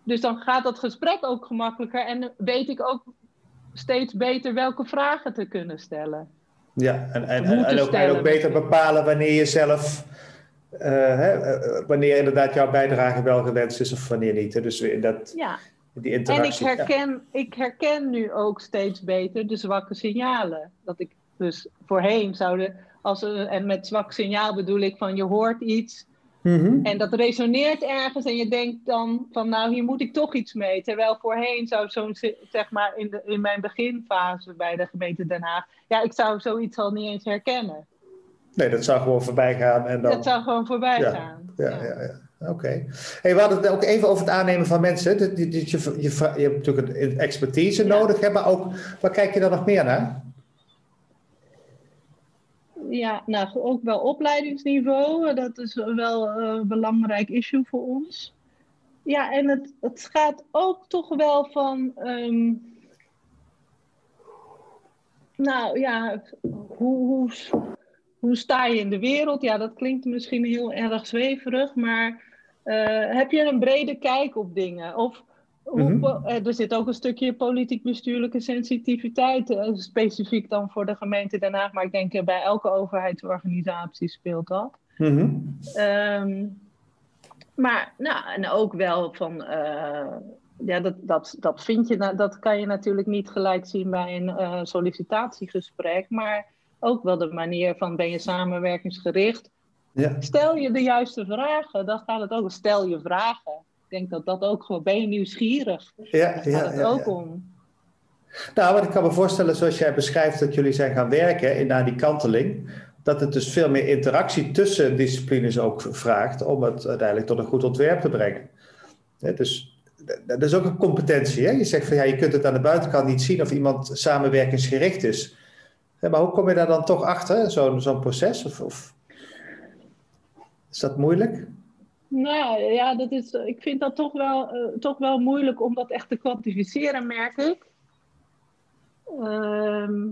Dus dan gaat dat gesprek ook gemakkelijker en weet ik ook steeds beter welke vragen te kunnen stellen. Ja, en, en, en, en ook, ook beter bepalen wanneer je zelf. Uh, hè, wanneer inderdaad jouw bijdrage wel gewenst is of wanneer niet. Hè? Dus dat, ja. Die interactie, en ik herken, ja. ik herken nu ook steeds beter de zwakke signalen. Dat ik dus voorheen zouden, als en met zwak signaal bedoel ik van je hoort iets mm -hmm. en dat resoneert ergens en je denkt dan van nou hier moet ik toch iets mee. Terwijl voorheen zou zo'n, zeg maar in, de, in mijn beginfase bij de gemeente Den Haag, ja ik zou zoiets al niet eens herkennen. Nee, dat zou gewoon voorbij gaan. En dan... Dat zou gewoon voorbij ja. gaan. ja, ja. ja. ja. Oké. Okay. Hey, we hadden het ook even over het aannemen van mensen. Dat, je, je, je, je, hebt natuurlijk een expertise ja. nodig, hè, maar ook, waar kijk je dan nog meer naar? Ja, nou, ook wel opleidingsniveau. Dat is wel een belangrijk issue voor ons. Ja, en het, het gaat ook toch wel van. Um, nou ja, hoe, hoe, hoe sta je in de wereld? Ja, dat klinkt misschien heel erg zweverig, maar uh, heb je een brede kijk op dingen? Of mm -hmm. er zit ook een stukje politiek-bestuurlijke sensitiviteit, uh, specifiek dan voor de gemeente Den Haag, maar ik denk uh, bij elke overheidsorganisatie speelt dat. Mm -hmm. um, maar, nou, en ook wel van, ja, dat, dat, dat vind je, dat kan je natuurlijk niet gelijk zien bij een sollicitatiegesprek, maar ook wel de manier van ben je samenwerkingsgericht. Ja. Stel je de juiste vragen, dan gaat het ook. Stel je vragen. Ik denk dat dat ook gewoon, ben je nieuwsgierig? Ja, Daar gaat het ook om. Nou, wat ik kan me voorstellen, zoals jij beschrijft dat jullie zijn gaan werken in, naar die kanteling, dat het dus veel meer interactie tussen disciplines ook vraagt om het uiteindelijk tot een goed ontwerp te brengen. dus dat is ook een competentie. Hè? Je zegt van ja, je kunt het aan de buitenkant niet zien of iemand samenwerkingsgericht is. Maar hoe kom je daar dan toch achter, zo'n zo'n proces? Of, of, is dat moeilijk? Nou ja, dat is, ik vind dat toch wel, uh, toch wel moeilijk om dat echt te kwantificeren, merk ik. Ehm,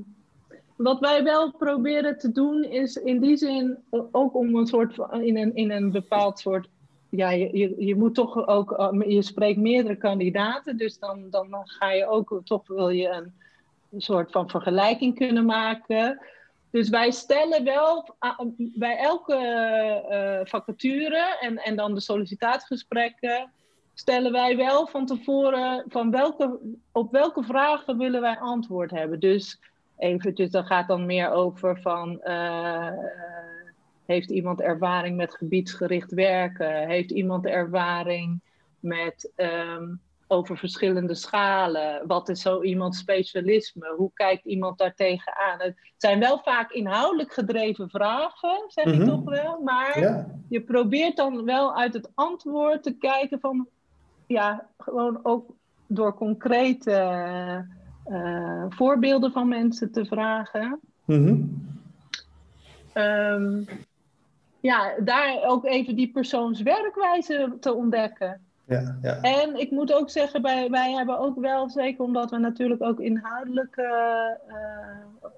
wat wij wel proberen te doen is in die zin ook om een soort van, in een, in een bepaald soort ja, je, je, je moet toch ook, eh, je spreekt meerdere kandidaten, dus dan, dan ga je ook, toch wil je een soort van vergelijking kunnen maken. Dus wij stellen wel bij elke uh, vacature en, en dan de sollicitatiegesprekken, stellen wij wel van tevoren van welke, op welke vragen willen wij antwoord hebben. Dus eventjes, dat gaat dan meer over van uh, heeft iemand ervaring met gebiedsgericht werken? Heeft iemand ervaring met um, over verschillende schalen? Wat is zo iemands specialisme? Hoe kijkt iemand daar tegenaan? Het zijn wel vaak inhoudelijk gedreven vragen, zeg ik mhm. toch wel. Maar je probeert dan wel uit het antwoord te kijken van... Ja, gewoon ook door concrete uh, voorbeelden van mensen te vragen. Mm ja, daar ook even die persoons werkwijze te ontdekken. Ja, ja. En ik moet ook zeggen, wij, wij hebben ook wel, zeker omdat we natuurlijk ook inhoudelijke uh,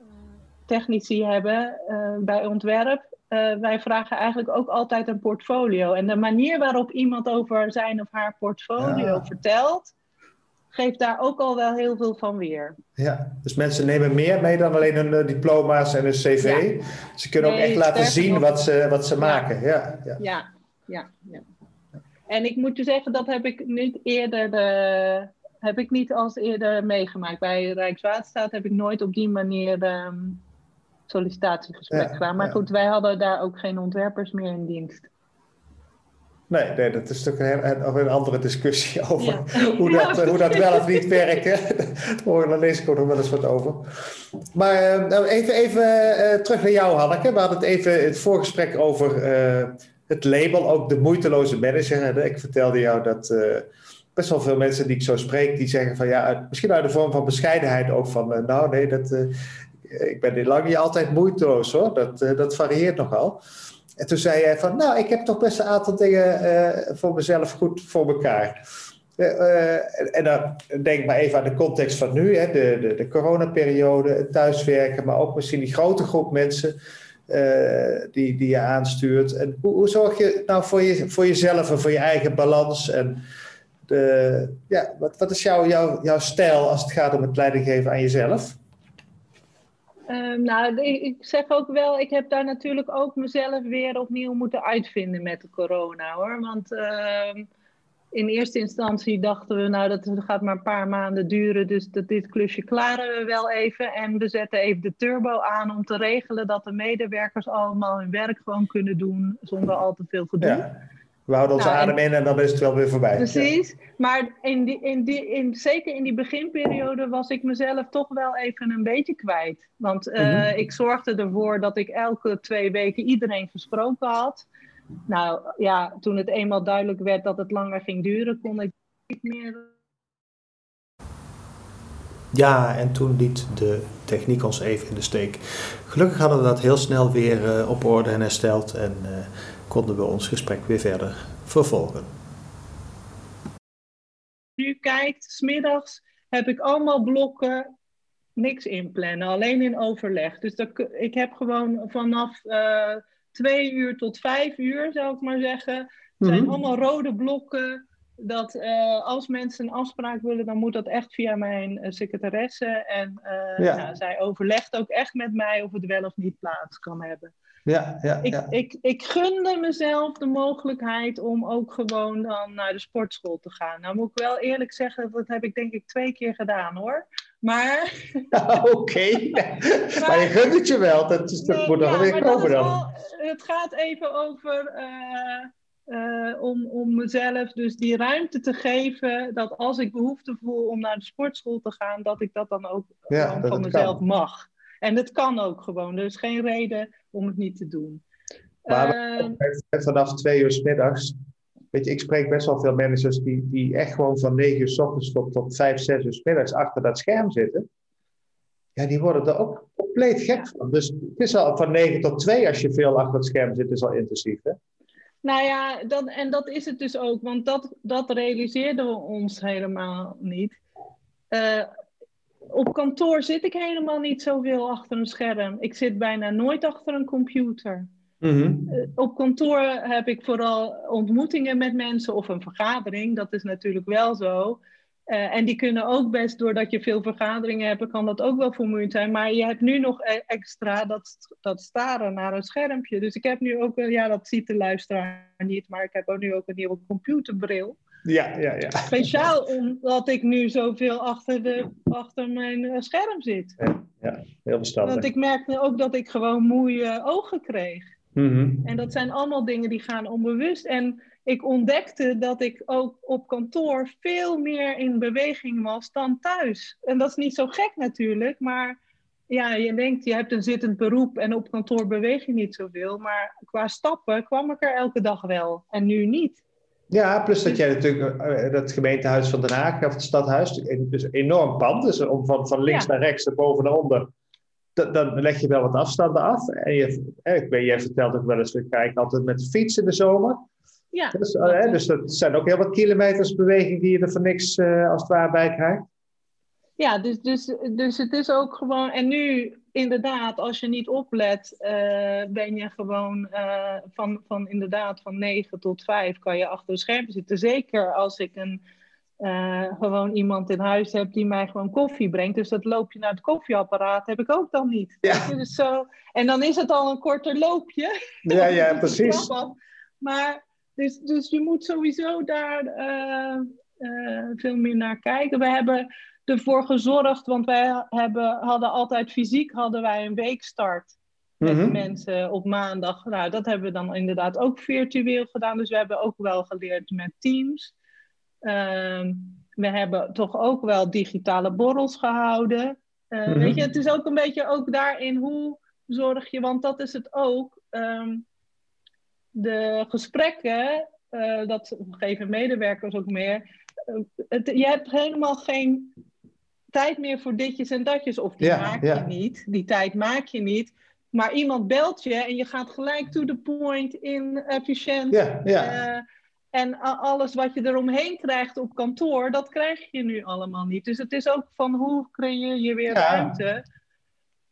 technici hebben uh, bij ontwerp, uh, wij vragen eigenlijk ook altijd een portfolio. En de manier waarop iemand over zijn of haar portfolio vertelt, geeft daar ook al wel heel veel van weer. Ja, dus mensen nemen meer mee dan alleen hun diploma's en een cv. Ze kunnen ook echt laten zien wat ze, wat ze maken. Ja, ja. Ja. ja, ja, En ik moet je zeggen, dat heb ik niet eerder, uh, heb ik niet als eerder meegemaakt. Bij Rijkswaterstaat heb ik nooit op die manier um, sollicitatiegesprek gedaan. Maar goed, wij hadden daar ook geen ontwerpers meer in dienst. Nee, nee, dat is natuurlijk een, een andere discussie over hoe, dat, hoe dat wel of niet werkt. Daar lees ik ook nog wel eens wat over. Maar uh, nou even, even uh, terug naar jou, Hanneke. We hadden het even in het voorgesprek over uh, het label, ook de moeiteloze manager. Ik vertelde jou dat best wel veel mensen die ik zo spreek, die zeggen van ja, misschien uit de vorm van bescheidenheid ook van nou nee, dat, ik ben lang niet altijd moeiteloos hoor. Dat, dat varieert nogal. En toen zei hij van, nou, ik heb toch best een aantal dingen voor mezelf goed voor elkaar. En dan denk maar even aan de context van nu, hè, de, de, de coronaperiode, het thuiswerken, maar ook misschien die grote groep mensen die, die je aanstuurt. En hoe, hoe, zorg je nou voor, je, voor jezelf en voor je eigen balans? En de, ja, wat, wat is jouw, jouw, jouw stijl als het gaat om het leidinggeven aan jezelf? Um, nou, ik zeg ook wel, ik heb daar natuurlijk ook mezelf weer opnieuw moeten uitvinden met de corona hoor. Want uh, in eerste instantie dachten we, nou dat gaat maar een paar maanden duren, dus dat dit klusje klaren we wel even. En we zetten even de turbo aan om te regelen dat de medewerkers allemaal hun werk gewoon kunnen doen zonder al te veel gedoe. Ja. We houden onze nou, adem in en dan is het wel weer voorbij. Precies. Maar in die, in die, in, zeker in die beginperiode was ik mezelf toch wel even een beetje kwijt. Want uh, mm-hmm. ik zorgde ervoor dat ik elke twee weken iedereen gesproken had. Nou ja, toen het eenmaal duidelijk werd dat het langer ging duren, kon ik niet meer. Ja, en toen liet de techniek ons even in de steek. Gelukkig hadden we dat heel snel weer uh, op orde en hersteld. En uh, konden we ons gesprek weer verder vervolgen. Nu kijkt, smiddags heb ik allemaal blokken niks inplannen, alleen in overleg. Dus dat, ik heb gewoon vanaf uh, twee uur tot vijf uur, zou ik maar zeggen. Het zijn mhm. allemaal rode blokken. Dat uh, als mensen een afspraak willen, dan moet dat echt via mijn uh, secretaresse. En ja. nou, zij overlegt ook echt met mij of het wel of niet plaats kan hebben. Ja, ja, ik, ja. Ik, ik gunde mezelf de mogelijkheid om ook gewoon dan naar de sportschool te gaan. Nou moet ik wel eerlijk zeggen, dat heb ik denk ik twee keer gedaan hoor. Maar... Oké, maar, je gunt het je wel. Dat, is, dat moet nog weer komen dan. het gaat even over... Uh, Uh, om, om mezelf dus die ruimte te geven dat als ik behoefte voel om naar de sportschool te gaan, dat ik dat dan ook van mezelf mag. En het kan ook gewoon. Er is geen reden om het niet te doen. Maar uh, vanaf twee uur s middags. Weet je, ik spreek best wel veel managers die, die echt gewoon van negen uur s ochtends tot, tot vijf, zes uur s middags achter dat scherm zitten. Ja, die worden er ook compleet gek van. Dus het is al van negen tot twee als je veel achter het scherm zit, is al intensief. Hè? Nou ja, dat, en dat is het dus ook, want dat, dat realiseerden we ons helemaal niet. Uh, op kantoor zit ik helemaal niet zoveel achter een scherm. Ik zit bijna nooit achter een computer. Mm op kantoor heb ik vooral ontmoetingen met mensen of een vergadering. Dat is natuurlijk wel zo. Uh, en die kunnen ook best, doordat je veel vergaderingen hebt, kan dat ook wel vermoeiend zijn. Maar je hebt nu nog e-, extra dat, dat staren naar een schermpje. Dus ik heb nu ook, ja, dat ziet de luisteraar niet, maar ik heb ook nu ook een nieuwe computerbril. Ja, ja, ja. Speciaal omdat ik nu zoveel achter, de, achter mijn eh, scherm zit. Ja, ja heel verstandig. Want ik merkte ook dat ik gewoon moeie ogen kreeg. Mm En dat zijn allemaal dingen die gaan onbewust. En ik ontdekte dat ik ook op kantoor veel meer in beweging was dan thuis. En dat is niet zo gek natuurlijk, maar ja, je denkt, je hebt een zittend beroep en op kantoor beweeg je niet zoveel. Maar qua stappen kwam ik er elke dag wel en nu niet. Ja, plus dat jij natuurlijk uh, dat gemeentehuis van Den Haag, of het stadhuis, dus enorm pand. Dus om van, van links naar rechts, en boven naar onder, dan leg je wel wat afstanden af. En je, ik ben, jij vertelt ook wel eens, we kijken altijd met de fiets in de zomer. Ja. Dus, uh, dus dat zijn ook heel wat kilometers beweging die je er voor niks uh, als het ware bij krijgt. Ja, dus, dus, dus het is ook gewoon. En nu, inderdaad, als je niet oplet, uh, ben je gewoon van, van inderdaad van 9 tot 5 kan je achter de scherm zitten. Zeker als ik een. Gewoon iemand in huis heb die mij gewoon koffie brengt. Dus dat loopje naar het koffieapparaat heb ik ook dan niet. Ja. Dus zo, en dan is het al een korter loopje. Ja, ja, precies. Maar dus, dus je moet sowieso daar uh, uh, veel meer naar kijken. We hebben ervoor gezorgd, want wij hebben, hadden altijd fysiek hadden wij een weekstart met mhm. mensen op maandag. Nou, dat hebben we dan inderdaad ook virtueel gedaan. Dus we hebben ook wel geleerd met teams. Uh, we hebben toch ook wel digitale borrels gehouden. Uh, mm Weet je, het is ook een beetje ook daarin hoe zorg je, want dat is het ook. Um, de gesprekken, uh, dat geven medewerkers ook meer. Uh, het, je hebt helemaal geen tijd meer voor ditjes en datjes. Of die maak je niet. Die tijd maak je niet. Maar iemand belt je en je gaat gelijk to the point in efficiënt. Ja, ja. En alles wat je eromheen krijgt op kantoor, dat krijg je nu allemaal niet. Dus het is ook van hoe creëer je weer ruimte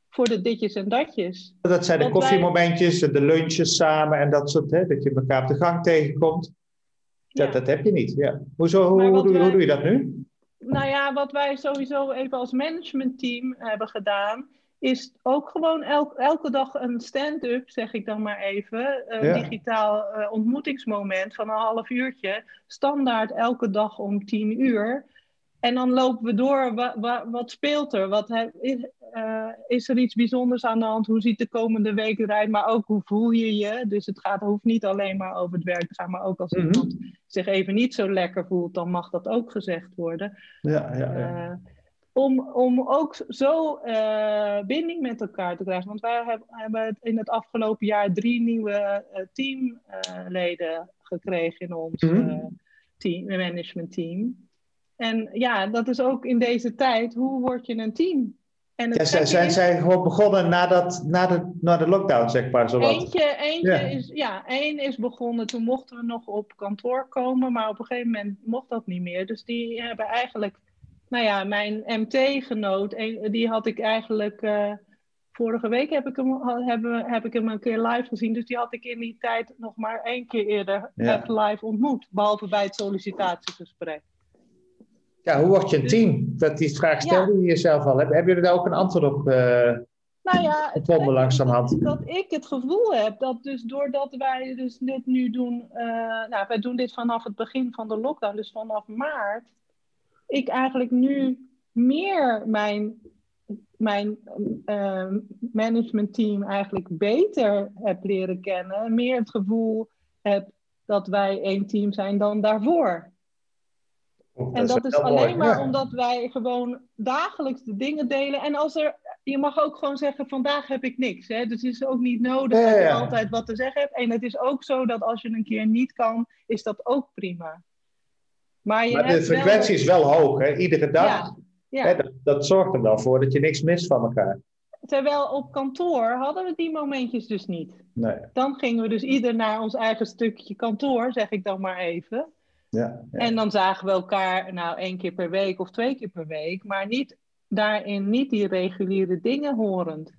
voor de ditjes en datjes. Dat zijn de koffiemomentjes, de lunches samen en dat soort, hè, dat je elkaar op de gang tegenkomt. Dat, dat heb je niet. Ja. Hoezo, hoe, hoe doe je dat nu? Nou ja, wat wij sowieso even als managementteam hebben gedaan, is ook gewoon elke dag een stand-up, zeg ik dan maar even, een digitaal uh, ontmoetingsmoment van een half uurtje, standaard elke dag om tien uur. En dan lopen we door, wat, wat speelt er? Wat is, uh, is, er iets bijzonders aan de hand? Hoe ziet de komende week eruit? Maar ook hoe voel je je? Dus het gaat, hoeft niet alleen maar over het werk te gaan, maar ook als mm iemand zich even niet zo lekker voelt, dan mag dat ook gezegd worden. Ja, ja, ja. Uh, om, om ook zo uh, binding met elkaar te krijgen. Want wij hebben, in het afgelopen jaar drie nieuwe teamleden gekregen in ons mm team, management team. En ja, dat is ook in deze tijd, hoe word je een team? En ja, zijn, zijn zij gewoon begonnen na, dat, na, de, na de lockdown, zeg maar? Zowat. Eentje, eentje ja. is, ja, één is begonnen, toen mochten we nog op kantoor komen, maar op een gegeven moment mocht dat niet meer. Dus die hebben eigenlijk, nou ja, mijn MT-genoot, die had ik eigenlijk, uh, vorige week heb ik, hem, heb, heb ik hem een keer live gezien, dus die had ik in die tijd nog maar één keer eerder ja. live ontmoet, behalve bij het sollicitatiegesprek. Ja, hoe word je een team? Dat die vraag stelde je jezelf al. Hebben jullie daar ook een antwoord op uh, nou ja, langzamerhand? Dat, dat ik het gevoel heb dat dus doordat wij dus dit nu doen... Uh, nou, wij doen dit vanaf het begin van de lockdown, dus vanaf maart. Ik eigenlijk nu meer mijn, mijn uh, managementteam eigenlijk beter heb leren kennen. Meer het gevoel heb dat wij één team zijn dan daarvoor. en dat is alleen maar omdat wij gewoon dagelijks de dingen delen. En als er, je mag ook gewoon zeggen, vandaag heb ik niks. Hè? Dus het is ook niet nodig dat je altijd wat te zeggen hebt. En het is ook zo dat als je een keer niet kan, is dat ook prima. Maar, je maar de frequentie is wel hoog, hè? iedere dag. Ja. Hè, dat, dat, zorgt er wel voor dat je niks mist van elkaar. Terwijl op kantoor hadden we die momentjes dus niet. Nee. Dan gingen we dus ieder naar ons eigen stukje kantoor, zeg ik dan maar even. Ja, ja. En dan zagen we elkaar nou één keer per week of twee keer per week, maar niet daarin niet die reguliere dingen horend.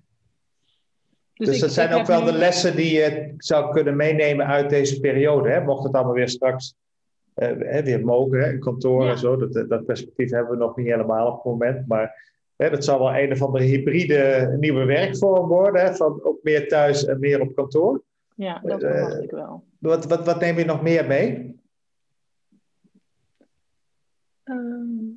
Dus, dus dat zijn ook wel de lessen die je zou kunnen meenemen uit deze periode. Hè? Mocht het allemaal weer straks uh, weer mogen, hè? in kantoor en zo. Dat, dat perspectief hebben we nog niet helemaal op het moment. Maar hè, dat zal wel een of andere hybride nieuwe werkvorm worden. Hè? Van ook meer thuis en meer op kantoor. Ja, dat uh, verwacht ik wel. Wat, wat, wat neem je nog meer mee? Um,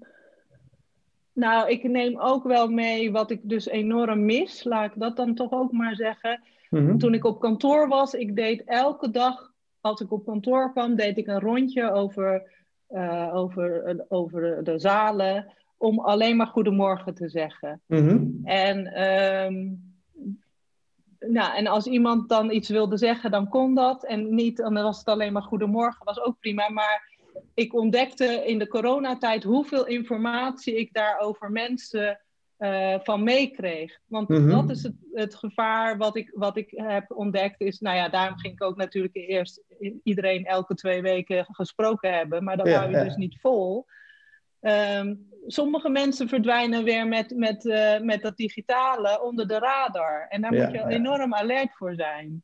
nou, ik neem ook wel mee wat ik dus enorm mis. Laat ik dat dan toch ook maar zeggen. Mhm. Toen ik op kantoor was, ik deed elke dag, als ik op kantoor kwam, deed ik een rondje over, uh, over, over de zalen. Om alleen maar goedemorgen te zeggen. Mhm. En, um, nou, en als iemand dan iets wilde zeggen, dan kon dat. En niet, dan was het alleen maar goedemorgen, was ook prima. Maar ik ontdekte in de coronatijd hoeveel informatie ik daar over mensen uh, van meekreeg. Want mhm. dat is het, het, gevaar wat ik, wat ik heb ontdekt. Is, nou ja, daarom ging ik ook natuurlijk eerst iedereen elke twee weken gesproken hebben. Maar dat hou je dus niet vol. Ehm, sommige mensen verdwijnen weer met, met, uh, met dat digitale onder de radar. En daar moet je enorm alert voor zijn.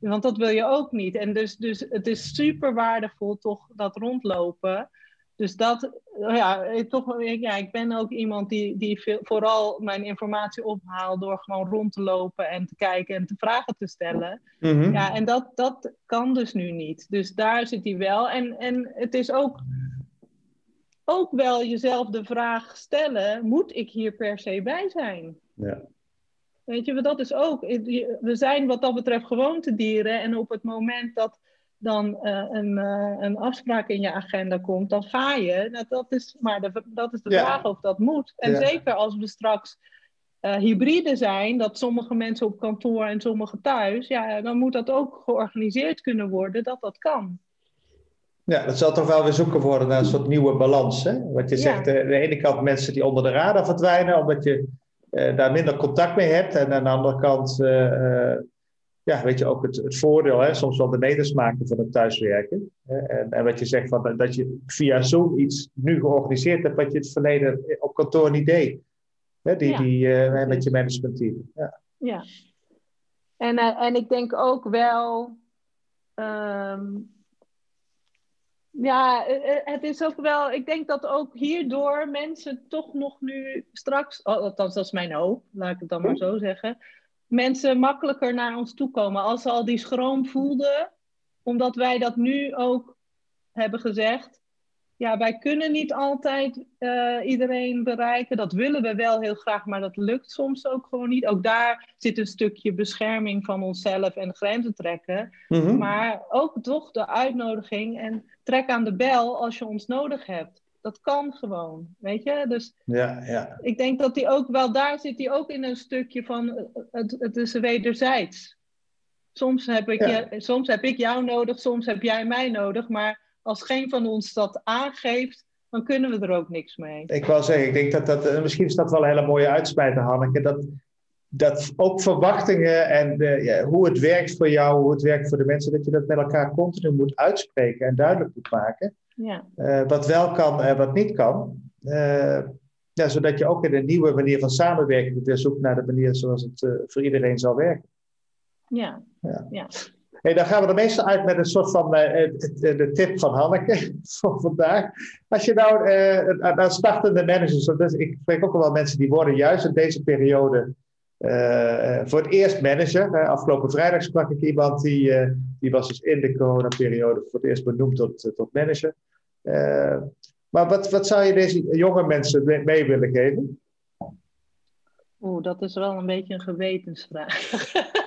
Want dat wil je ook niet. En dus, dus het is super waardevol toch dat rondlopen. Dus dat, ja, ik, toch, ja, ik ben ook iemand die, die veel, vooral mijn informatie ophaalt door gewoon rond te lopen en te kijken en te vragen te stellen. Mhm. Ja, en dat, dat kan dus nu niet. Dus daar zit hij wel. En, en het is ook, ook wel jezelf de vraag stellen: moet ik hier per se bij zijn? Ja. Weet je, dat is ook. We zijn wat dat betreft gewoontedieren. En op het moment dat dan uh, een, uh, een afspraak in je agenda komt, dan ga je. Nou, dat is maar de, dat is de vraag of dat moet. En zeker als we straks uh, hybride zijn, dat sommige mensen op kantoor en sommige thuis, ja, dan moet dat ook georganiseerd kunnen worden dat dat kan. Ja, dat zal toch wel weer zoeken worden naar een soort nieuwe balans. Hè? Wat je zegt, aan de ene kant mensen die onder de radar verdwijnen, omdat je daar minder contact mee hebt. En aan de andere kant, ja, weet je ook het, het voordeel, hè, soms wel de nedersmaken van het thuiswerken. En, en wat je zegt van dat je via Zoom iets nu georganiseerd hebt wat je het verleden op kantoor niet deed. Hè, die, die, met je managementteam. Ja. ja. En, en ik denk ook wel. Um, ja, eh, eh, het is ook wel. Ik denk dat ook hierdoor mensen toch nog nu straks. Althans, dat is mijn hoop, laat ik het dan maar zo zeggen. Mensen makkelijker naar ons toe komen. Als ze al die schroom voelden, omdat wij dat nu ook hebben gezegd. Ja, wij kunnen niet altijd uh, iedereen bereiken. Dat willen we wel heel graag, maar dat lukt soms ook gewoon niet. Ook daar zit een stukje bescherming van onszelf en grenzen trekken. Mm Maar ook toch de uitnodiging en trek aan de bel als je ons nodig hebt. Dat kan gewoon, weet je? Dus ja, ja. ik denk dat die ook wel, daar zit hij ook in een stukje van, het, het is wederzijds. Soms heb, ik je, soms heb ik jou nodig, soms heb jij mij nodig, maar als geen van ons dat aangeeft, dan kunnen we er ook niks mee. Ik wil zeggen, ik denk dat dat, eh, misschien is dat wel een hele mooie uitsmijter, Hanneke, dat, dat ook verwachtingen en ja, hoe het werkt voor jou, hoe het werkt voor de mensen, dat je dat met elkaar continu moet uitspreken en duidelijk moet maken. Ja. Uh, wat wel kan en wat niet kan. Uh, ja, zodat je ook in een nieuwe manier van samenwerking weer zoekt naar de manier zoals het uh, voor iedereen zal werken. Ja. ja. ja. Hey, dan gaan we er meestal uit met een soort van de tip van Hanneke voor vandaag. Als je nou aan startende managers, dus ik spreek ook al wel mensen die worden juist in deze periode uh, voor het eerst manager. afgelopen vrijdag sprak ik iemand die, uh, die was dus in de coronaperiode voor het eerst benoemd tot, tot manager. maar wat, wat zou je deze jonge mensen mee, mee willen geven? Oeh, dat is wel een beetje een gewetensvraag.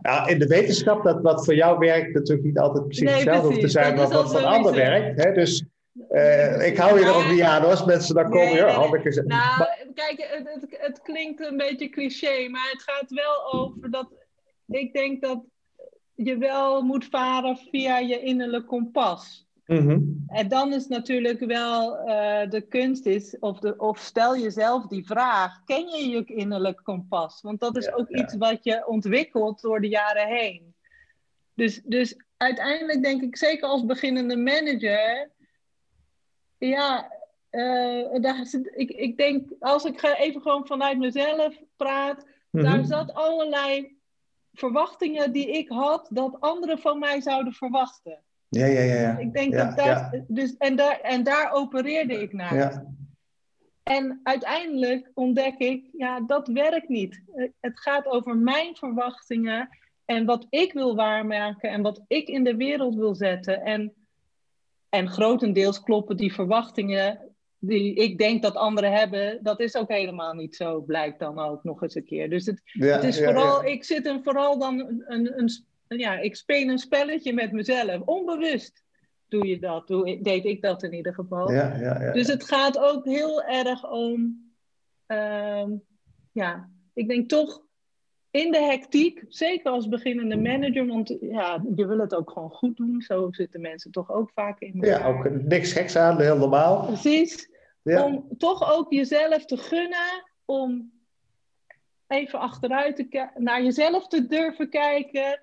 Nou, in de wetenschap, dat wat voor jou werkt, natuurlijk niet altijd precies hetzelfde hoeft te zijn, maar wat voor een ander werkt. Hè? Dus uh, ik hou je er ook niet aan als mensen dan komen. Nee, ja, nee, nee. Nou, kijk, het, het, het, klinkt een beetje cliché, maar het gaat wel over dat ik denk dat je wel moet varen via je innerlijk kompas. Mhm. En dan is natuurlijk wel uh, de kunst is, of, de, of stel jezelf die vraag, ken je je innerlijk kompas? Want dat is ook iets wat je ontwikkelt door de jaren heen. Dus, dus uiteindelijk denk ik, zeker als beginnende manager, ja, uh, daar zit, ik, ik denk, als ik even gewoon vanuit mezelf praat, daar mhm. zat allerlei verwachtingen die ik had dat anderen van mij zouden verwachten. Ja, ja, ja. ja. Ik denk dat dat. Dus, en, daar, en daar opereerde ik naar. Ja. En uiteindelijk ontdek ik, ja, dat werkt niet. Het gaat over mijn verwachtingen en wat ik wil waarmaken en wat ik in de wereld wil zetten. En, en grotendeels kloppen die verwachtingen die ik denk dat anderen hebben, dat is ook helemaal niet zo, blijkt dan ook nog eens een keer. Dus het, het is vooral, ik zit vooral dan een, een, ja, ik speel een spelletje met mezelf. Onbewust doe je dat, doe, deed ik dat in ieder geval. Dus het gaat ook heel erg om, ehm, ja, ik denk toch in de hectiek, zeker als beginnende manager, want ja, je wil het ook gewoon goed doen. Zo zitten mensen toch ook vaak in. Elkaar. Ja, ook niks geks aan, heel normaal. Precies. Om toch ook jezelf te gunnen om even achteruit te naar jezelf te durven kijken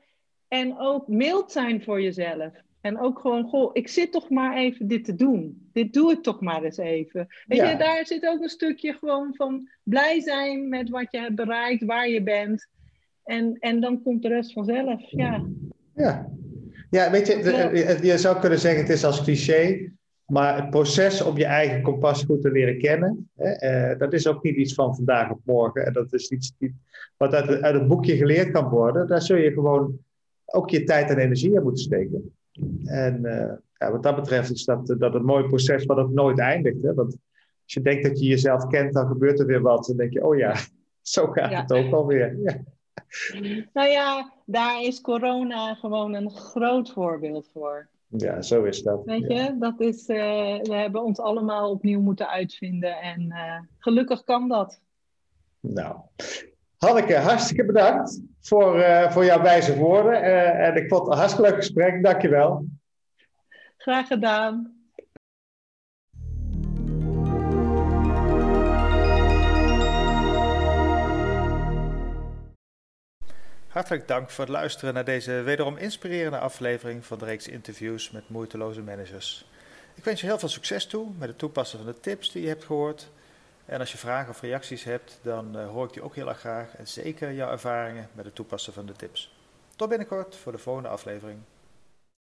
en ook mild zijn voor jezelf. En ook gewoon, goh, ik zit toch maar even dit te doen. Dit doe ik toch maar eens even. Weet je, daar zit ook een stukje gewoon van blij zijn met wat je hebt bereikt, waar je bent. En, en dan komt de rest vanzelf, ja. Ja, ja weet je, je zou kunnen zeggen het is als cliché, maar het proces om je eigen kompas goed te leren kennen, hè, eh, dat is ook niet iets van vandaag op morgen. En dat is iets wat uit, uit een boekje geleerd kan worden. Daar zul je gewoon ook je tijd en energie in moeten steken. En uh, ja, wat dat betreft is dat, dat een mooi proces wat ook nooit eindigt. Hè? Want als je denkt dat je jezelf kent, dan gebeurt er weer wat. Dan denk je, oh ja, zo gaat het ook alweer. Ja. Nou ja, daar is corona gewoon een groot voorbeeld voor. Ja, zo is dat. Weet je, dat is, uh, we hebben ons allemaal opnieuw moeten uitvinden en uh, gelukkig kan dat. Nou, Hanneke, hartstikke bedankt voor, uh, voor jouw wijze woorden. En ik vond het een hartstikke leuk gesprek. Dankjewel. Graag gedaan. Hartelijk dank voor het luisteren naar deze wederom inspirerende aflevering van de reeks interviews met moeiteloze managers. Ik wens je heel veel succes toe met het toepassen van de tips die je hebt gehoord. En als je vragen of reacties hebt, dan uh, hoor ik die ook heel erg graag. En zeker jouw ervaringen met het toepassen van de tips. Tot binnenkort voor de volgende aflevering.